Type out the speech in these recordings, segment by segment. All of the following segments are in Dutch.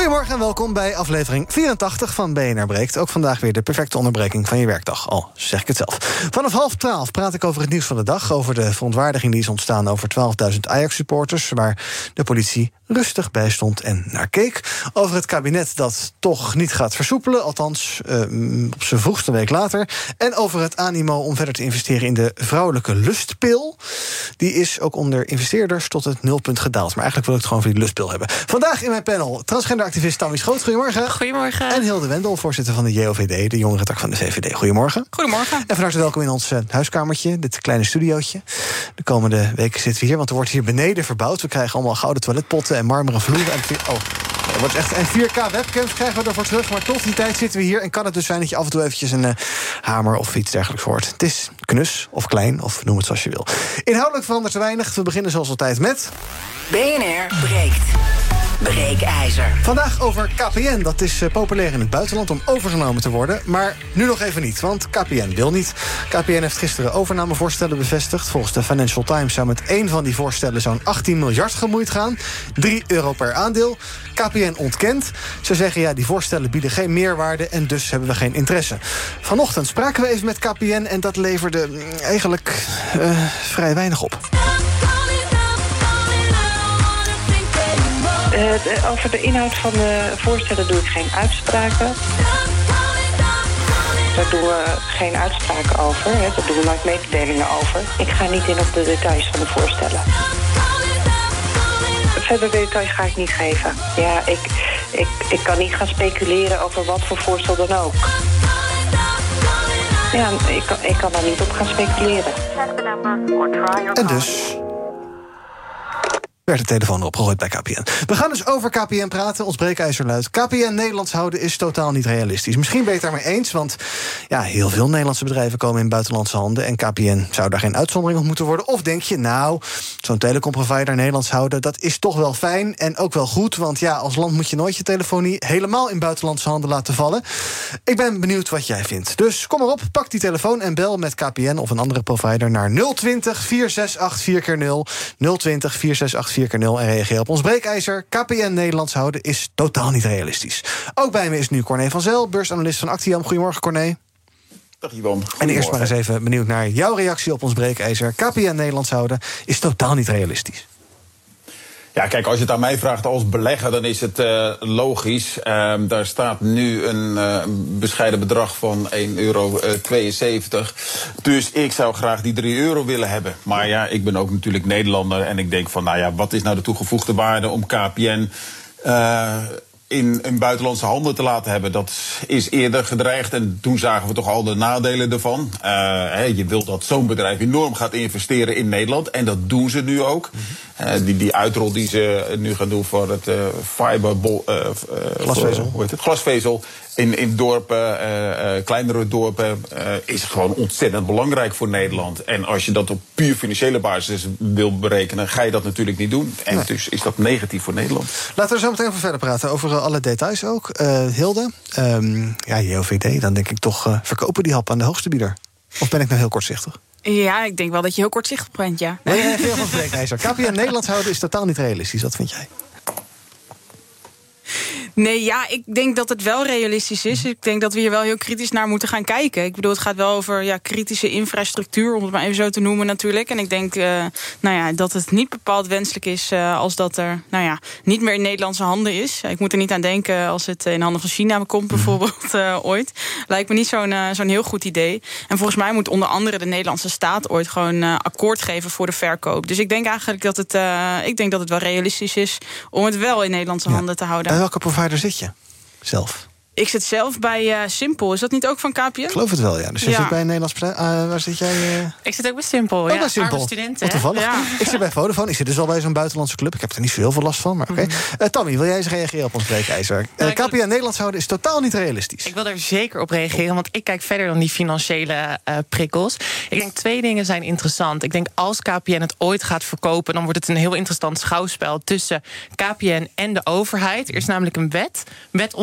Goedemorgen en welkom bij aflevering 84 van BNR Breekt. Ook vandaag weer de perfecte onderbreking van je werkdag. Al zeg ik het zelf. Vanaf half twaalf praat ik over het nieuws van de dag. Over de verontwaardiging die is ontstaan over 12.000 Ajax-supporters. Waar de politie rustig bij stond en naar keek. Over het kabinet dat toch niet gaat versoepelen. Althans, uh, op zijn vroegste week later. En over het animo om verder te investeren in de vrouwelijke lustpil. Die is ook onder investeerders tot het nulpunt gedaald. Maar eigenlijk wil ik het gewoon voor die lustpil hebben. Vandaag in mijn panel transgenderactivist Tammy Schoot. Goedemorgen. Goedemorgen. En Hilde Wendel, voorzitter van de JOVD, de jongerentak van de VVD. Goedemorgen. Goedemorgen. En van harte welkom in ons uh, huiskamertje, dit kleine studiootje. De komende weken zitten we hier, want er wordt hier beneden verbouwd. We krijgen allemaal gouden toiletpotten en marmeren vloeren. En, oh, wordt echt, en 4K webcams krijgen we ervoor terug. Maar tot die tijd zitten we hier. En kan het dus zijn dat je af en toe eventjes een uh, hamer of iets dergelijks hoort. Het is knus of klein, of noem het zoals je wil. Inhoudelijk verandert er weinig. We beginnen zoals altijd met... BNR breekt. Breekijzer. Vandaag over KPN. Dat is uh, populair in het buitenland om overgenomen te worden. Maar nu nog even niet, want KPN wil niet. KPN heeft gisteren overnamevoorstellen bevestigd. Volgens de Financial Times zou met één van die voorstellen... zo'n 18 miljard gemoeid gaan. 3 euro per aandeel. KPN ontkent. Ze zeggen, ja, die voorstellen bieden geen meerwaarde... en dus hebben we geen interesse. Vanochtend spraken we even met KPN... en dat leverde mm, eigenlijk uh, vrij weinig op. Uh, over de inhoud van de voorstellen doe ik geen uitspraken. Daar doen we geen uitspraken over. Hè. Daar doen we nooit mededelingen over. Ik ga niet in op de details van de voorstellen. Verder details ga ik niet geven. Ja, ik, ik, ik kan niet gaan speculeren over wat voor voorstel dan ook. Ja, ik, ik kan daar niet op gaan speculeren. En dus werd de telefoon opgegooid bij KPN. We gaan dus over KPN praten. Ons breekijzer luidt. KPN Nederlands houden is totaal niet realistisch. Misschien ben je het daarmee eens, want ja, heel veel Nederlandse bedrijven komen in buitenlandse handen. En KPN zou daar geen uitzondering op moeten worden. Of denk je, nou, zo'n telecomprovider Nederlands houden, dat is toch wel fijn en ook wel goed. Want ja, als land moet je nooit je telefonie helemaal in buitenlandse handen laten vallen. Ik ben benieuwd wat jij vindt. Dus kom maar op, pak die telefoon en bel met KPN of een andere provider naar 020 468 4x0. 020 468 4 keer 0 en reageer op ons breekijzer. KPN Nederlands houden is totaal niet realistisch. Ook bij me is nu Corné van Zel, beursanalist van Actiam. Goedemorgen, Corné. Dag Ivan. En eerst maar eens even benieuwd naar jouw reactie op ons breekijzer. KPN Nederlands houden is totaal niet realistisch. Ja, kijk, als je het aan mij vraagt als belegger, dan is het uh, logisch. Uh, daar staat nu een uh, bescheiden bedrag van 1,72 euro. Dus ik zou graag die 3 euro willen hebben. Maar ja, ik ben ook natuurlijk Nederlander. En ik denk van, nou ja, wat is nou de toegevoegde waarde om KPN in een buitenlandse handen te laten hebben. Dat is eerder gedreigd en toen zagen we toch al de nadelen ervan. Uh, hè, je wilt dat zo'n bedrijf enorm gaat investeren in Nederland en dat doen ze nu ook. Uh, die, die uitrol die ze nu gaan doen voor het uh, fiber... glasvezel. Voor, hoe heet het? Glasvezel in, in dorpen, uh, uh, kleinere dorpen, uh, is gewoon ontzettend belangrijk voor Nederland. En als je dat op puur financiële basis wil berekenen, ga je dat natuurlijk niet doen. En nee. dus is dat negatief voor Nederland. Laten we zo meteen over verder praten, over alle details ook. Hilde, um, ja, JOVD, dan denk ik toch verkopen die hap aan de hoogste bieder. Of ben ik nou heel kortzichtig? Ja, ik denk wel dat je heel kortzichtig bent, ja. Nee, nee, veel van spreekijzer. KPN Nederlands houden is totaal niet realistisch, wat vind jij? Nee, ja, ik denk dat het wel realistisch is. Ik denk dat we hier wel heel kritisch naar moeten gaan kijken. Ik bedoel, het gaat wel over ja, kritische infrastructuur, om het maar even zo te noemen natuurlijk. En ik denk uh, nou ja, dat het niet bepaald wenselijk is uh, als dat er nou ja, niet meer in Nederlandse handen is. Ik moet er niet aan denken als het in handen van China komt bijvoorbeeld uh, ooit. Lijkt me niet zo'n zo'n heel goed idee. En volgens mij moet onder andere de Nederlandse staat ooit gewoon akkoord geven voor de verkoop. Dus ik denk eigenlijk dat het, ik denk dat het wel realistisch is om het wel in Nederlandse ja. handen te houden. En welke provider zit je zelf? Ik zit zelf bij uh, Simpel. Is dat niet ook van KPN? Ik geloof het wel, ja. Dus je zit bij een Nederlands. Uh, waar zit jij? Uh... Ik zit ook bij Simpel, oh, ja. bij Simpel. studenten. Wat toevallig. Ja. Ik zit bij Vodafone. Ik zit dus al bij zo'n buitenlandse club. Ik heb er niet zo heel veel last van, maar oké. Okay. Mm. Tammy, wil jij eens reageren op ons breekijzer? Nou, KPN wil... Nederlands houden is totaal niet realistisch. Ik wil er zeker op reageren, want ik kijk verder dan die financiële prikkels. Ik denk twee dingen zijn interessant. Ik denk als KPN het ooit gaat verkopen, dan wordt het een heel interessant schouwspel tussen KPN en de overheid. Er is namelijk een wet, wet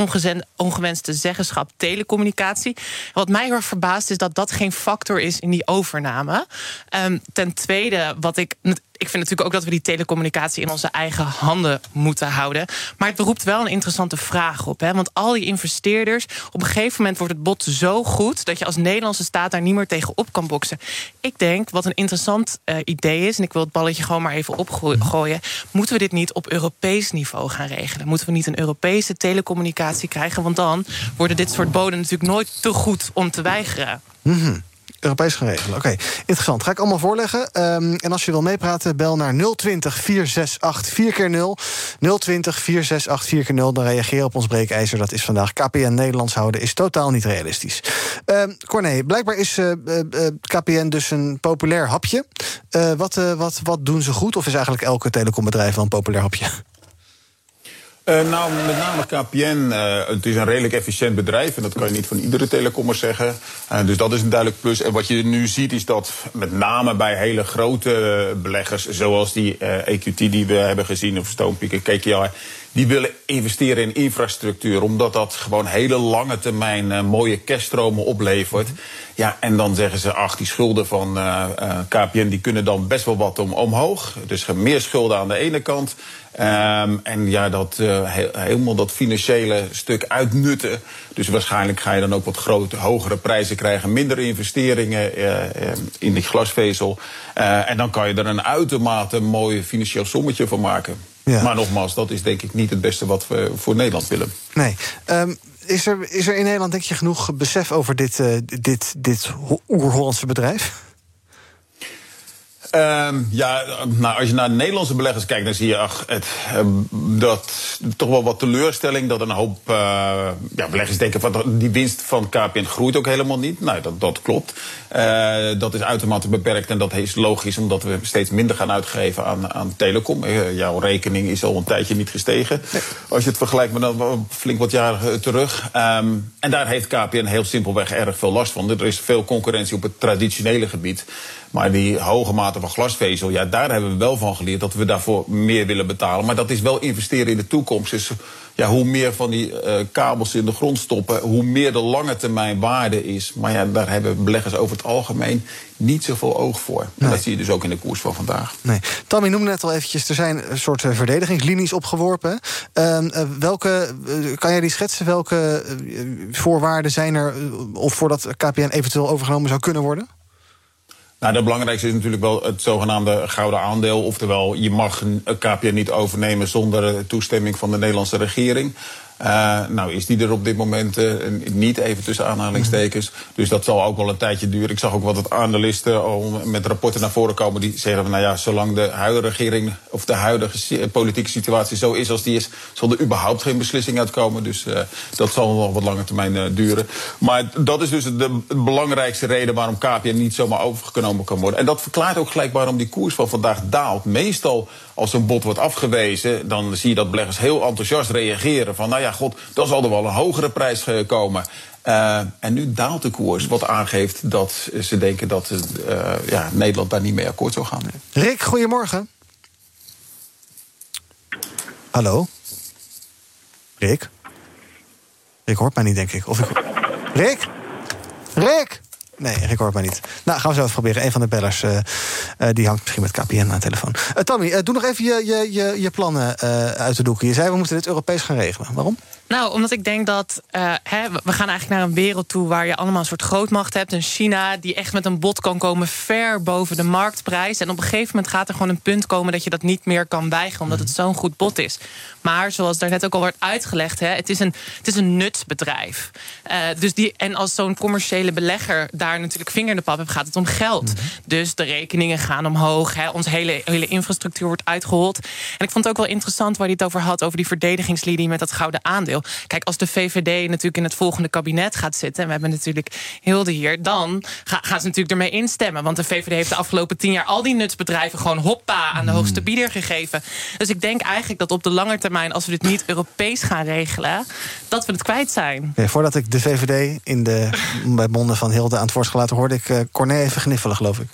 ongewenste zeggenschap telecommunicatie. Wat mij heel erg verbaast is dat dat geen factor is in die overname. Um, ten tweede, wat ik ik vind natuurlijk ook dat we die telecommunicatie in onze eigen handen moeten houden. Maar het beroept wel een interessante vraag op. Hè? Want al die investeerders, op een gegeven moment wordt het bod zo goed dat je als Nederlandse staat daar niet meer tegen op kan boksen. Ik denk wat een interessant uh, idee is, en ik wil het balletje gewoon maar even opgooien. Moeten we dit niet op Europees niveau gaan regelen? Moeten we niet een Europese telecommunicatie krijgen? Want dan worden dit soort boden natuurlijk nooit te goed om te weigeren. Mm Europees gaan regelen. Oké, interessant. Ga ik allemaal voorleggen. Um, en als je wil meepraten, bel naar 020 468 4 keer 0 020 468 4 keer 0 Dan reageer op ons breekijzer. Dat is vandaag KPN Nederlands houden. Is totaal niet realistisch. Um, Corné, blijkbaar is uh, uh, KPN dus een populair hapje. Wat, wat, wat doen ze goed? Of is eigenlijk elke telecombedrijf wel een populair hapje? Uh, nou, met name KPN. Uh, het is een redelijk efficiënt bedrijf. En dat kan je niet van iedere telecommer zeggen. Uh, dus dat is een duidelijk plus. En wat je nu ziet is dat met name bij hele grote beleggers... zoals die EQT die we hebben gezien, of Stonepeak KKR... die willen investeren in infrastructuur. Omdat dat gewoon hele lange termijn mooie cashstromen oplevert. Ja, en dan zeggen ze, ach, die schulden van KPN... die kunnen dan best wel wat om, omhoog. Dus meer schulden aan de ene kant... Um, en ja, dat, helemaal dat financiële stuk uitnutten. Dus waarschijnlijk ga je dan ook wat grote, hogere prijzen krijgen. Minder investeringen in die glasvezel. En dan kan je er een uitermate mooi financieel sommetje van maken. Ja. Maar nogmaals, dat is denk ik niet het beste wat we voor Nederland willen. Nee. Um, is, er, is er in Nederland denk je genoeg besef over dit, dit, dit oer-Hollandse bedrijf? Um, ja, nou, als je naar de Nederlandse beleggers kijkt, dan zie je ach, het, uh, dat toch wel wat teleurstelling. Dat een hoop uh, ja, beleggers denken van die winst van KPN groeit ook helemaal niet. Nou, dat, dat klopt. Uh, dat is uitermate beperkt en dat is logisch omdat we steeds minder gaan uitgeven aan, aan telecom. jouw rekening is al een tijdje niet gestegen. Nee. Als je het vergelijkt met dan flink wat jaren terug. Um, en daar heeft KPN heel simpelweg erg veel last van. Er is veel concurrentie op het traditionele gebied. Maar die hoge mate van glasvezel, ja, daar hebben we wel van geleerd dat we daarvoor meer willen betalen. Maar dat is wel investeren in de toekomst. Dus ja, hoe meer van die uh, kabels in de grond stoppen, hoe meer de lange termijn waarde is. Maar ja, daar hebben beleggers over het algemeen niet zoveel oog voor. Nee. dat zie je dus ook in de koers van vandaag. Nee. Tammy noemde net al eventjes, er zijn een soort verdedigingslinies opgeworpen. Uh, welke, kan jij die schetsen? Welke voorwaarden zijn er of voordat KPN eventueel overgenomen zou kunnen worden? Nou, de belangrijkste is natuurlijk wel het zogenaamde gouden aandeel. Oftewel, je mag een KPN niet overnemen zonder toestemming van de Nederlandse regering. Uh, nou is die er op dit moment uh, niet, even tussen aanhalingstekens. Dus dat zal ook wel een tijdje duren. Ik zag ook wat analisten al met rapporten naar voren komen... die zeggen, van, nou ja, zolang de huidige regering... of de huidige politieke situatie zo is als die is... zal er überhaupt geen beslissing uitkomen. Dus uh, dat zal nog wat langer termijn duren. Maar dat is dus de belangrijkste reden... waarom KPN niet zomaar overgenomen kan worden. En dat verklaart ook gelijk waarom die koers van vandaag daalt. Meestal als een bod wordt afgewezen, dan zie je dat beleggers heel enthousiast reageren. Van nou ja, god, dan zal er wel een hogere prijs komen. Uh, en nu daalt de koers, wat aangeeft dat ze denken dat uh, ja, Nederland daar niet mee akkoord zou gaan. Rick, goedemorgen. Hallo? Rick? Rick hoort mij niet, denk ik. Of ik... Rick? Rick? Nee, hoort mij niet. Nou, gaan we zo proberen. Een van de bellers uh, uh, die hangt misschien met KPN aan de telefoon. Uh, doe nog even je, je, je, je plannen uit de doeken. Je zei, we moeten dit Europees gaan regelen. Waarom? Nou, omdat ik denk dat uh, hè, we gaan eigenlijk naar een wereld toe waar je allemaal een soort grootmacht hebt. Een China die echt met een bod kan komen ver boven de marktprijs. En op een gegeven moment gaat er gewoon een punt komen dat je dat niet meer kan weigeren, omdat het zo'n goed bod is. Maar zoals daar net ook al wordt uitgelegd, hè, het, is een, het is een nutsbedrijf. Uh, dus die, en als zo'n commerciële belegger daar natuurlijk vinger in de pap hebt, gaat het om geld. Mhm. Dus de rekeningen gaan omhoog. Hè, onze hele, hele infrastructuur wordt uitgehold. En ik vond het ook wel interessant waar hij het over had, over die verdedigingslinie met dat gouden aandeel. Kijk, als de VVD natuurlijk in het volgende kabinet gaat zitten, en we hebben natuurlijk Hilde hier, dan ga- gaan ze natuurlijk ermee instemmen. Want de VVD heeft de afgelopen tien jaar al die nutsbedrijven gewoon hoppa aan de hoogste bieder gegeven. Dus ik denk eigenlijk dat op de lange termijn, als we dit niet Europees gaan regelen, dat we het kwijt zijn. Ja, voordat ik de VVD in de, bij monden van Hilde aan het woord gelaten hoorde ik eh Corné even gniffelen, geloof ik.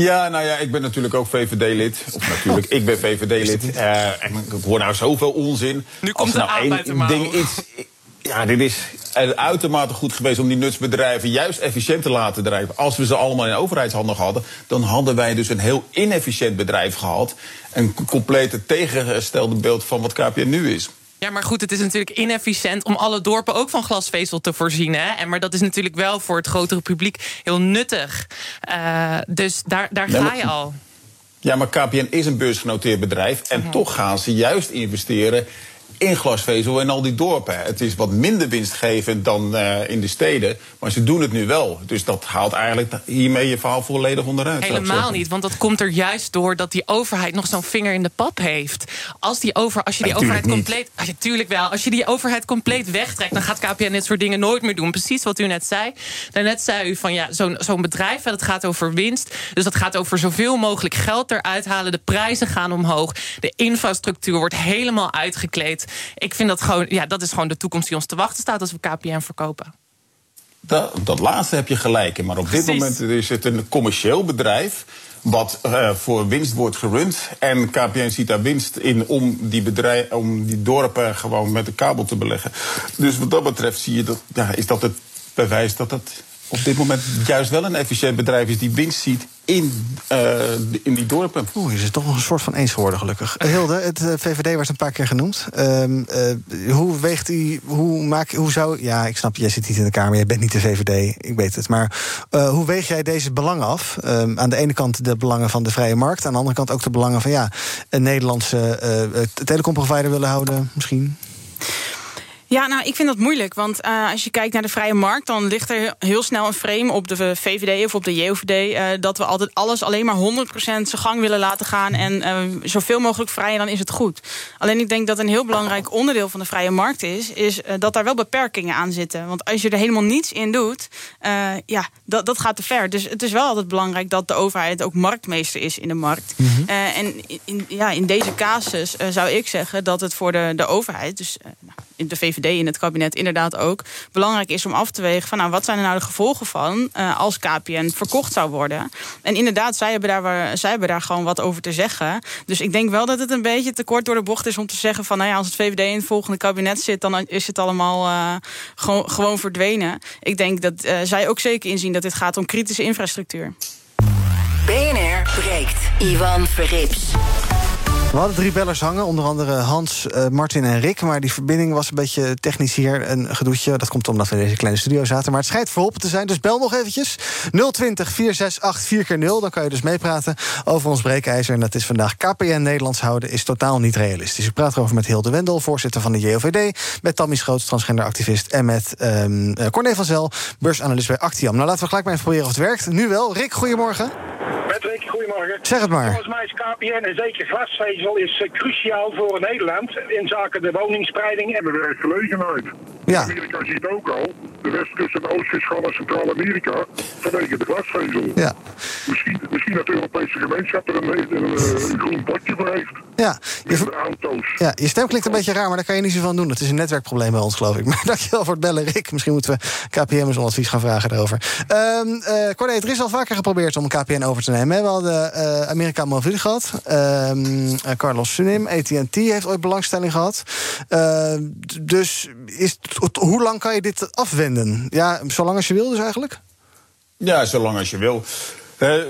Ja, nou ja, ik ben natuurlijk ook VVD-lid. Of natuurlijk, ik ben VVD-lid. Eh, en ik hoor nou zoveel onzin. Nu Als komt er de nou mouw. ding iets... Ja, dit is uitermate goed geweest om die nutsbedrijven juist efficiënt te laten drijven. Als we ze allemaal in overheidshanden hadden, dan hadden wij dus een heel inefficiënt bedrijf gehad. Een complete tegengestelde beeld van wat KPN nu is. Ja, maar goed, het is natuurlijk inefficiënt om alle dorpen ook van glasvezel te voorzien. Hè? En, maar dat is natuurlijk wel voor het grotere publiek heel nuttig. Eh, dus daar, daar ga je al. Ja, maar KPN is een beursgenoteerd bedrijf. En toch gaan ze juist investeren in glasvezel en al die dorpen. Het is wat minder winstgevend dan eh, in de steden. Maar ze doen het nu wel. Dus dat haalt eigenlijk hiermee je verhaal volledig onderuit. Helemaal niet, want dat komt er juist door dat die overheid nog zo'n vinger in de pap heeft. Als, die over, als je die overheid compleet. Ah, ja, tuurlijk wel. Als je die overheid compleet wegtrekt, dan gaat KPN dit soort dingen nooit meer doen. Precies wat u net zei. Daarnet zei u van ja, zo'n zo'n bedrijf, dat gaat over winst. Dus dat gaat over zoveel mogelijk geld eruit halen. De prijzen gaan omhoog. De infrastructuur wordt helemaal uitgekleed. Ik vind dat gewoon, ja, dat is gewoon de toekomst die ons te wachten staat als we KPN verkopen. Dat, dat laatste heb je gelijk in. Maar op dit moment is het een commercieel bedrijf. Wat eh, voor winst wordt gerund. En KPN ziet daar winst in om die, bedrijf, om die dorpen gewoon met de kabel te beleggen. Dus wat dat betreft zie je dat, ja, is dat het bewijs dat het op dit moment juist wel een efficiënt bedrijf is die winst ziet in, eh, in die dorpen. Oeh, je is toch nog een soort van eens geworden, gelukkig. Eh, Hilde, het eh, VVD werd een paar keer genoemd. Ehm, eh, hoe weegt u, hoe maak hoe zou... Ja, ik snap, jij zit niet in de Kamer, jij bent niet de VVD, ik weet het. Maar eh, hoe weeg jij deze belangen af? Ehm, aan de ene kant de belangen van de vrije markt... aan de andere kant ook de belangen van, ja, een Nederlandse telecomprovider willen houden, misschien? Ja, nou, ik vind dat moeilijk. Want eh, als je kijkt naar de vrije markt, dan ligt er heel snel een frame op de VVD of op de JOVD. eh, dat we altijd alles alleen maar 100% zijn gang willen laten gaan. En eh, zoveel mogelijk vrij, en dan is het goed. Alleen ik denk dat een heel belangrijk onderdeel van de vrije markt is, is dat daar wel beperkingen aan zitten. Want als je er helemaal niets in doet, ja, dat, dat gaat te ver. Dus het is wel altijd belangrijk dat de overheid ook marktmeester is in de markt. Eh, en in, ja, in deze casus zou ik zeggen dat het voor de, de overheid, dus nou, de VVD in het kabinet inderdaad ook, belangrijk is om af te wegen van nou, wat zijn er nou de gevolgen van eh, als KPN verkocht zou worden. En inderdaad, zij hebben, daar, zij hebben daar gewoon wat over te zeggen. Dus ik denk wel dat het een beetje te kort door de bocht is om te zeggen van nou ja, als het VVD in het volgende kabinet zit, dan is het allemaal eh, gewoon, gewoon verdwenen. Ik denk dat eh, zij ook zeker inzien dat dit gaat om kritische infrastructuur. BNR breekt. Ivan Verrips. We hadden drie bellers hangen, onder andere Hans, eh, Martin en Rick. Maar die verbinding was een beetje technisch hier een gedoetje. Dat komt omdat we in deze kleine studio zaten. Maar het schijnt verholpen te zijn, dus bel nog eventjes. 020 468 4x0. Dan kan je dus meepraten over ons breekijzer. En dat is vandaag KPN Nederlands houden is totaal niet realistisch. Ik praat erover met Hilde Wendel, voorzitter van de JOVD. Met Tammy Schoots, transgenderactivist. En met eh, Corné van Zel, beursanalist bij Actiam. Nou, laten we gelijk maar even proberen of het werkt. Nu wel. Rick, goedemorgen. Met Rick, goedemorgen. Zeg het maar. Volgens mij is KPN en zeker glasvezel is eh, cruciaal voor Nederland in zaken de woningspreiding en de werkgelegenheid. Ja. Amerika ziet ook al, de westkust en oostkust gaan naar Centraal-Amerika vanwege de glasvezel. Ja. Misschien, misschien dat de Europese gemeenschap er een, een, een, een groen potje voor heeft. Ja, je, auto's. Ja, je stem klinkt een beetje raar, maar daar kan je niet zoveel aan doen. Het is een netwerkprobleem bij ons, geloof ik. Maar dankjewel voor het bellen, Rick. Misschien moeten we KPM eens om advies gaan vragen daarover. Eh Corné, er is al vaker geprobeerd om KPN over te nemen. hè. We hadden eh Amerika Mobil gehad. Ehm, eh, Carlos Sunim, AT&T heeft ooit belangstelling gehad. D- dus is, hoe lang kan je dit afwenden? Ja, zolang als je wil dus eigenlijk? Ja, zolang als je wil.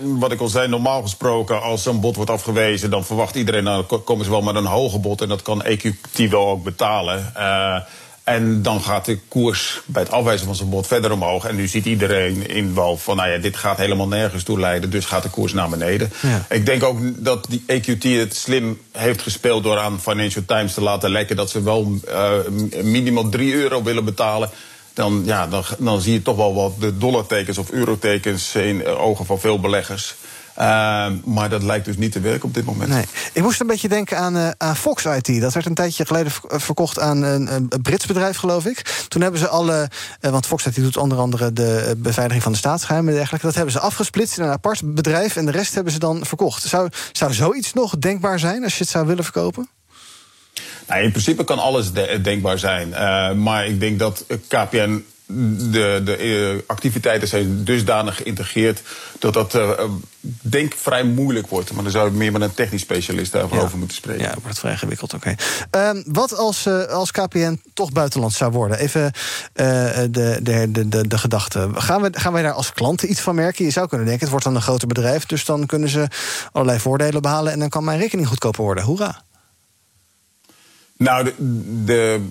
Wat ik al zei, normaal gesproken, als een bod wordt afgewezen, dan verwacht iedereen, nou, dan ko- komen ze wel met een hoger bod en dat kan EQT wel ook betalen. Eh, en dan gaat de koers bij het afwijzen van zijn bod verder omhoog. En nu ziet iedereen in wel van, nou ja, dit gaat helemaal nergens toe leiden, dus gaat de koers naar beneden. Ja. Ik denk ook dat die EQT het slim heeft gespeeld door aan Financial Times te laten lekken dat ze wel eh, minimaal 3 euro willen betalen. dan, ja, dan, dan zie je toch wel wat de dollartekens of eurotekens in de ogen van veel beleggers. Uh, maar dat lijkt dus niet te werken op dit moment. Nee. Ik moest een beetje denken aan, uh, aan Fox IT. Dat werd een tijdje geleden verkocht aan een, een, Brits bedrijf, geloof ik. Toen hebben ze alle. Uh, want Fox IT doet onder andere de beveiliging van de staatsgeheimen en dergelijke. Dat hebben ze afgesplitst in een apart bedrijf. En de rest hebben ze dan verkocht. Zou, zou zoiets nog denkbaar zijn als je het zou willen verkopen? Nou, in principe kan alles de denkbaar zijn. Maar ik denk dat KPN de, de activiteiten zijn dusdanig geïntegreerd dat dat uh, denk vrij moeilijk wordt. Maar dan zou ik meer met een technisch specialist daarover over moeten spreken. Ja, wordt vrij ingewikkeld. Oké. Okay. Uh, wat als, uh, als KPN toch buitenland zou worden? Even de, de, de, de, de gedachte. Gaan, we, gaan wij daar als klanten iets van merken? Je zou kunnen denken, het wordt dan een groter bedrijf, dus dan kunnen ze allerlei voordelen behalen en dan kan mijn rekening goedkoper worden. Hoera! Nou, de, de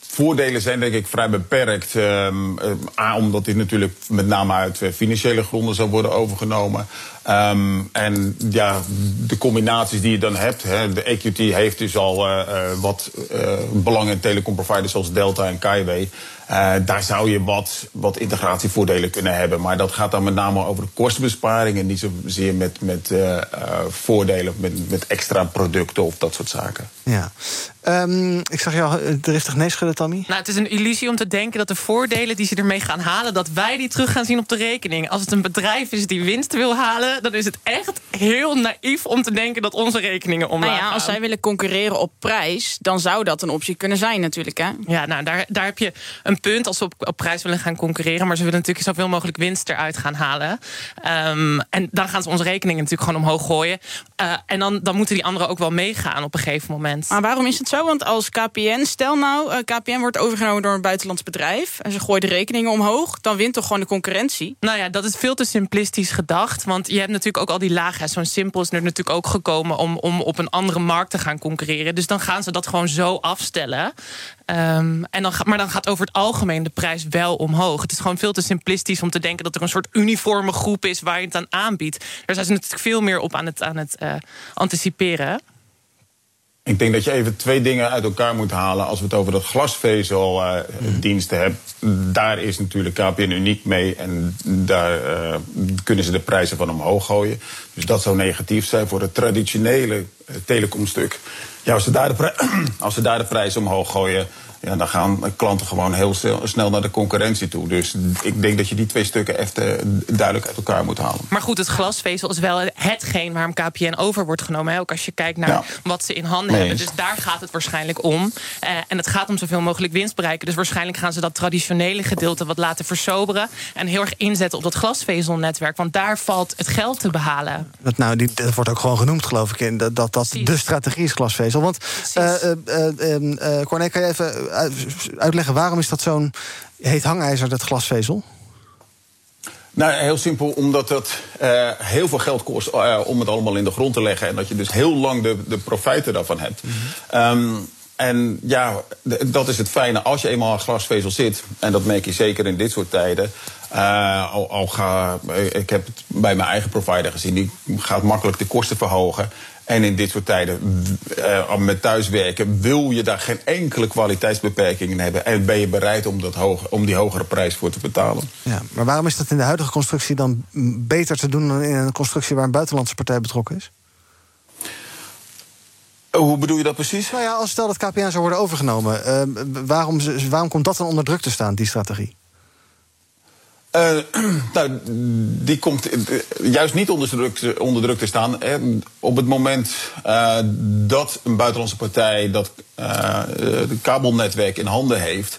voordelen zijn denk ik vrij beperkt. Um, A, omdat dit natuurlijk met name uit eh, financiële gronden zal worden overgenomen. Um, en ja, de combinaties die je dan hebt. Hè, de EQT heeft dus al uh, wat uh, belang in telecomproviders zoals Delta en Kaiway. Uh, daar zou je wat, wat integratievoordelen kunnen hebben. Maar dat gaat dan met name over de kostenbesparing en niet zozeer met, met uh, voordelen, met, met extra producten of dat soort zaken. Ja. Um, ik zag jou driftig nee schudden, Tammy. Nou, het is een illusie om te denken dat de voordelen die ze ermee gaan halen, dat wij die terug gaan zien op de rekening. Als het een bedrijf is die winst wil halen, dan is het echt heel naïef om te denken dat onze rekeningen omlaag nou ja, Als zij willen concurreren op prijs, dan zou dat een optie kunnen zijn natuurlijk. Hè? Ja, nou, daar, daar heb je een punt als ze op, op prijs willen gaan concurreren. Maar ze willen natuurlijk zoveel mogelijk winst eruit gaan halen. Um, en dan gaan ze onze rekeningen natuurlijk gewoon omhoog gooien. Uh, en dan, dan moeten die anderen ook wel meegaan op een gegeven moment. Maar waarom is het zo? Want als KPN, stel nou, uh, KPN wordt overgenomen door een buitenlands bedrijf. En ze gooien de rekeningen omhoog. Dan wint toch gewoon de concurrentie? Nou ja, dat is veel te simplistisch gedacht. Want je hebt natuurlijk ook al die lagen. Zo'n simpel is er natuurlijk ook gekomen om, om op een andere markt te gaan concurreren. Dus dan gaan ze dat gewoon zo afstellen. Um, en dan, maar dan gaat over het algemeen de prijs wel omhoog. Het is gewoon veel te simplistisch om te denken dat er een soort uniforme groep is waar je het aan aanbiedt. Daar zijn ze natuurlijk veel meer op aan het, aan het uh, anticiperen. Ik denk dat je even twee dingen uit elkaar moet halen. Als we het over dat glasvezeldiensten uh, hebben. Daar is natuurlijk KPN uniek mee. En daar uh, kunnen ze de prijzen van omhoog gooien. Dus dat zou negatief zijn voor het traditionele uh, telecomstuk. Ja, als ze daar de, als ze daar de prijzen omhoog gooien ja, dan gaan klanten gewoon heel snel naar de concurrentie toe. Dus ik denk dat je die twee stukken even duidelijk uit elkaar moet halen. Maar goed, het glasvezel is wel hetgeen waarom KPN over wordt genomen. Ook als je kijkt naar ja. wat ze in handen nee. hebben. Dus daar gaat het waarschijnlijk om. Uh, en het gaat om zoveel mogelijk winst bereiken. Dus waarschijnlijk gaan ze dat traditionele gedeelte wat laten versoberen. En heel erg inzetten op dat glasvezelnetwerk. Want daar valt het geld te behalen. Dat, nou, die, dat wordt ook gewoon genoemd, geloof ik. In, dat dat, dat de strategie is glasvezel. Want, uh, uh, Corné, kan je even uitleggen waarom is dat zo'n heet hangijzer, dat glasvezel? Nou, heel simpel, omdat het uh, heel veel geld kost uh, om het allemaal in de grond te leggen. En dat je dus heel lang de, de profijten daarvan hebt. Mm -hmm. um, en ja, dat is het fijne. Als je eenmaal aan glasvezel zit, en dat merk je zeker in dit soort tijden. Uh, al, al ga, ik heb het bij mijn eigen provider gezien, die gaat makkelijk de kosten verhogen. En in dit soort tijden uh, met thuiswerken wil je daar geen enkele kwaliteitsbeperking in hebben. En ben je bereid om, dat hoog, om die hogere prijs voor te betalen. Ja, maar waarom is dat in de huidige constructie dan beter te doen dan in een constructie waar een buitenlandse partij betrokken is? Hoe bedoel je dat precies? Nou ja, als stel dat KPN zou worden overgenomen, uh, waarom, waarom komt dat dan onder druk te staan, die strategie? Uh, nou, die komt juist niet onder druk, te staan. Hè. Op het moment uh, dat een buitenlandse partij dat uh, kabelnetwerk in handen heeft,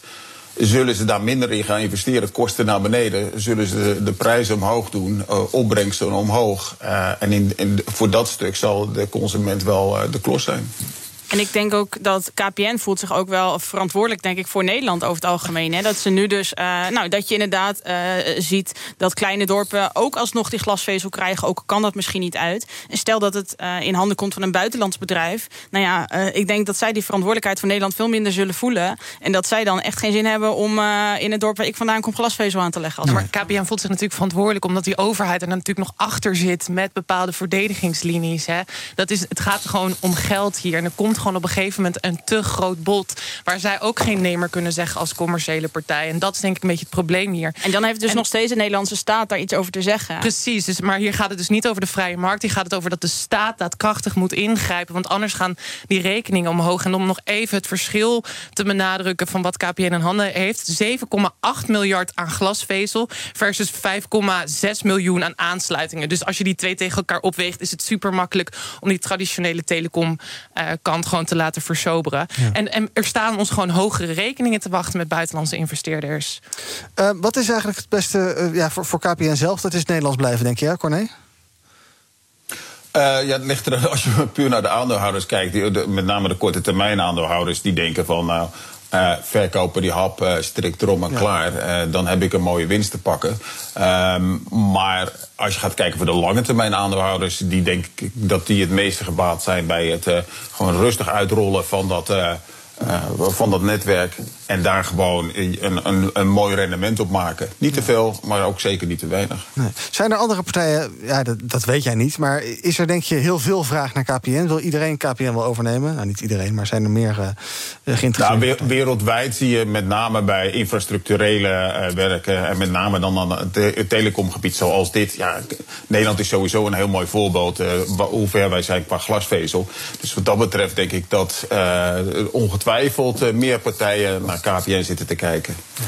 zullen ze daar minder in gaan investeren. Kosten naar beneden. Zullen ze de, prijzen omhoog doen, opbrengsten omhoog. en in, voor dat stuk zal de consument wel de klos zijn. En ik denk ook dat KPN voelt zich ook wel verantwoordelijk, denk ik, voor Nederland over het algemeen. Hè. Dat ze nu dus, uh, nou, dat je inderdaad uh, ziet dat kleine dorpen ook alsnog die glasvezel krijgen. Ook kan dat misschien niet uit. En stel dat het uh, in handen komt van een buitenlands bedrijf. Nou ja, ik denk dat zij die verantwoordelijkheid van Nederland veel minder zullen voelen. En dat zij dan echt geen zin hebben om in het dorp waar ik vandaan kom glasvezel aan te leggen. Als maar KPN voelt zich natuurlijk verantwoordelijk omdat die overheid er natuurlijk nog achter zit met bepaalde verdedigingslinies. Hè. Dat is, het gaat gewoon om geld hier. En er komt gewoon op een gegeven moment een te groot bod. Waar zij ook geen nemer kunnen zeggen als commerciële partij. En dat is denk ik een beetje het probleem hier. En dan heeft dus nog steeds de Nederlandse staat daar iets over te zeggen. Precies, dus, maar hier gaat het dus niet over de vrije markt. Hier gaat het over dat de staat daadkrachtig moet ingrijpen. Want anders gaan die rekeningen omhoog. En om nog even het verschil te benadrukken van wat KPN in handen heeft: 7,8 miljard aan glasvezel versus 5,6 miljoen aan aansluitingen. Dus als je die twee tegen elkaar opweegt, is het super makkelijk om die traditionele gewoon te laten versoberen. En, en er staan ons gewoon hogere rekeningen te wachten met buitenlandse investeerders. Uh, wat is eigenlijk het beste uh, ja, voor, voor KPN zelf? Dat is Nederlands blijven, denk je, hè, Corné? Uh, ja, het ligt er, als je puur naar de aandeelhouders kijkt, die, de, met name de korte termijn aandeelhouders, die denken van nou. Uh, verkopen die hap uh, strikt erom en ja. klaar. Uh, dan heb ik een mooie winst te pakken. Um, maar als je gaat kijken voor de lange termijn aandeelhouders, die denk ik dat die het meeste gebaat zijn bij het gewoon rustig uitrollen van dat. Van dat netwerk. En daar gewoon een, een, een mooi rendement op maken. Niet te veel, maar ook zeker niet te weinig. Nee. Zijn er andere partijen, ja, dat, dat, weet jij niet... maar is er denk je heel veel vraag naar KPN? Wil iedereen KPN wel overnemen? Nou, niet iedereen, maar zijn er meer uh, geïnteresseerd? Nou, wereldwijd zie je met name bij infrastructurele uh, werken... en met name dan aan het te telecomgebied zoals dit. Ja, Nederland is sowieso een heel mooi voorbeeld... hoe ver wij zijn qua glasvezel. Dus wat dat betreft denk ik dat ongetwijfeld meer partijen naar KPN zitten te kijken. Ja.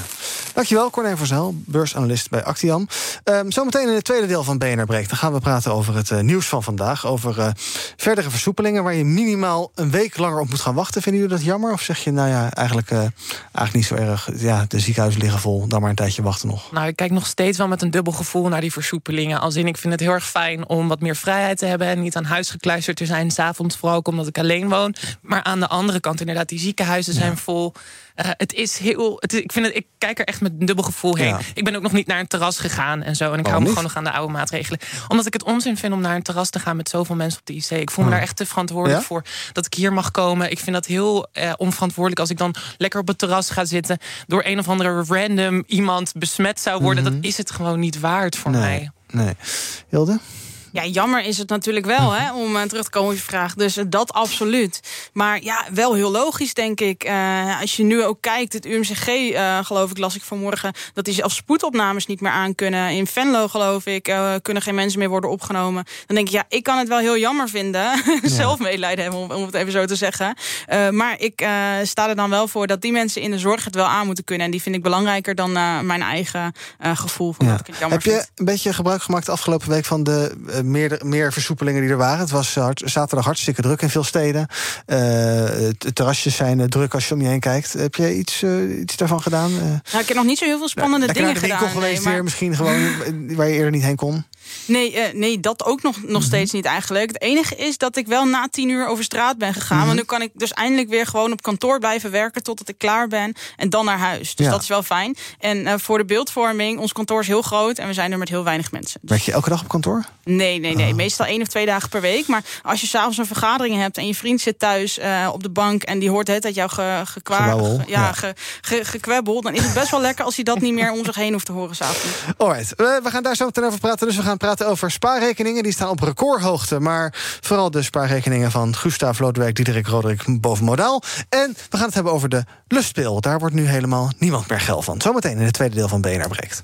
Dankjewel, Corné Verzel, beursanalist bij Actiam. Um, zometeen in het tweede deel van BNR Breekt... dan gaan we praten over het uh, nieuws van vandaag. Over uh, verdere versoepelingen waar je minimaal een week langer op moet gaan wachten. Vinden jullie dat jammer? Of zeg je, nou ja, eigenlijk, uh, eigenlijk niet zo erg... ja, de ziekenhuizen liggen vol, dan maar een tijdje wachten nog? Nou, ik kijk nog steeds wel met een dubbel gevoel naar die versoepelingen. Als in, ik vind het heel erg fijn om wat meer vrijheid te hebben... en niet aan huis gekluisterd te zijn, s'avonds vooral ook omdat ik alleen woon. Maar aan de andere kant inderdaad, die ziekenhuizen zijn ja. vol... Uh, het is heel. Het, ik, vind het, ik kijk er echt met een dubbel gevoel heen. Ja. Ik ben ook nog niet naar een terras gegaan en zo. En ik hou me gewoon nog aan de oude maatregelen. Omdat ik het onzin vind om naar een terras te gaan met zoveel mensen op de IC. Ik voel me Oh. daar echt te verantwoordelijk Ja? voor dat ik hier mag komen. Ik vind dat heel eh, onverantwoordelijk als ik dan lekker op het terras ga zitten. door een of andere random iemand besmet zou worden. Mhm. Dat is het gewoon niet waard voor mij. Nee. Hilde? Ja, jammer is het natuurlijk wel, hè, om uh, terug te komen op je vraag. Dus uh, dat absoluut. Maar ja, wel heel logisch, denk ik. Uh, als je nu ook kijkt, het UMCG, geloof ik, las ik vanmorgen... dat die zelfs spoedopnames niet meer aan kunnen. In Venlo, geloof ik, kunnen geen mensen meer worden opgenomen. Dan denk ik, ja, ik kan het wel heel jammer vinden. Ja. Zelf medelijden hebben, om, om, het even zo te zeggen. maar ik sta er dan wel voor dat die mensen in de zorg het wel aan moeten kunnen. En die vind ik belangrijker dan mijn eigen gevoel. Van Ja. ik het jammer Heb je een beetje gebruik gemaakt de afgelopen week van de meer, meer versoepelingen die er waren? Het was hard, zaterdag hartstikke druk in veel steden. Het terrasjes zijn uh, druk als je om je heen kijkt. Heb je iets, iets daarvan gedaan? Nou, ik heb nog niet zo heel veel spannende nou, dingen naar de gedaan. geweest nee, maar... weer, misschien gewoon waar je eerder niet heen kon. Nee, uh, nee, dat ook nog, nog steeds niet eigenlijk. Het enige is dat ik wel na tien uur over straat ben gegaan. Mhm. Want nu kan ik dus eindelijk weer gewoon op kantoor blijven werken... totdat ik klaar ben en dan naar huis. Dus Ja. dat is wel fijn. En uh, voor de beeldvorming, ons kantoor is heel groot... en we zijn er met heel weinig mensen. Werk je elke dag op kantoor? Nee, nee, nee. Oh. Meestal één of twee dagen per week. Maar als je s'avonds een vergadering hebt... en je vriend zit thuis uh, op de bank... en die hoort hele tijd jou ge, gekwaar, Gewauwel, ge- ja, ja. Ge, ge, gekwebbel... dan is het best wel lekker als hij dat niet meer om zich heen hoeft te horen s'avonds. Alright, we, we gaan daar zo meteen over praten. Dus we gaan praten over spaarrekeningen. Die staan op recordhoogte. Maar vooral de spaarrekeningen van Gustav Lodewijk, Diederik Roderick boven modaal. En we gaan het hebben over de lustpil. Daar wordt nu helemaal niemand meer geil van. Zometeen in het tweede deel van BNR Breekt.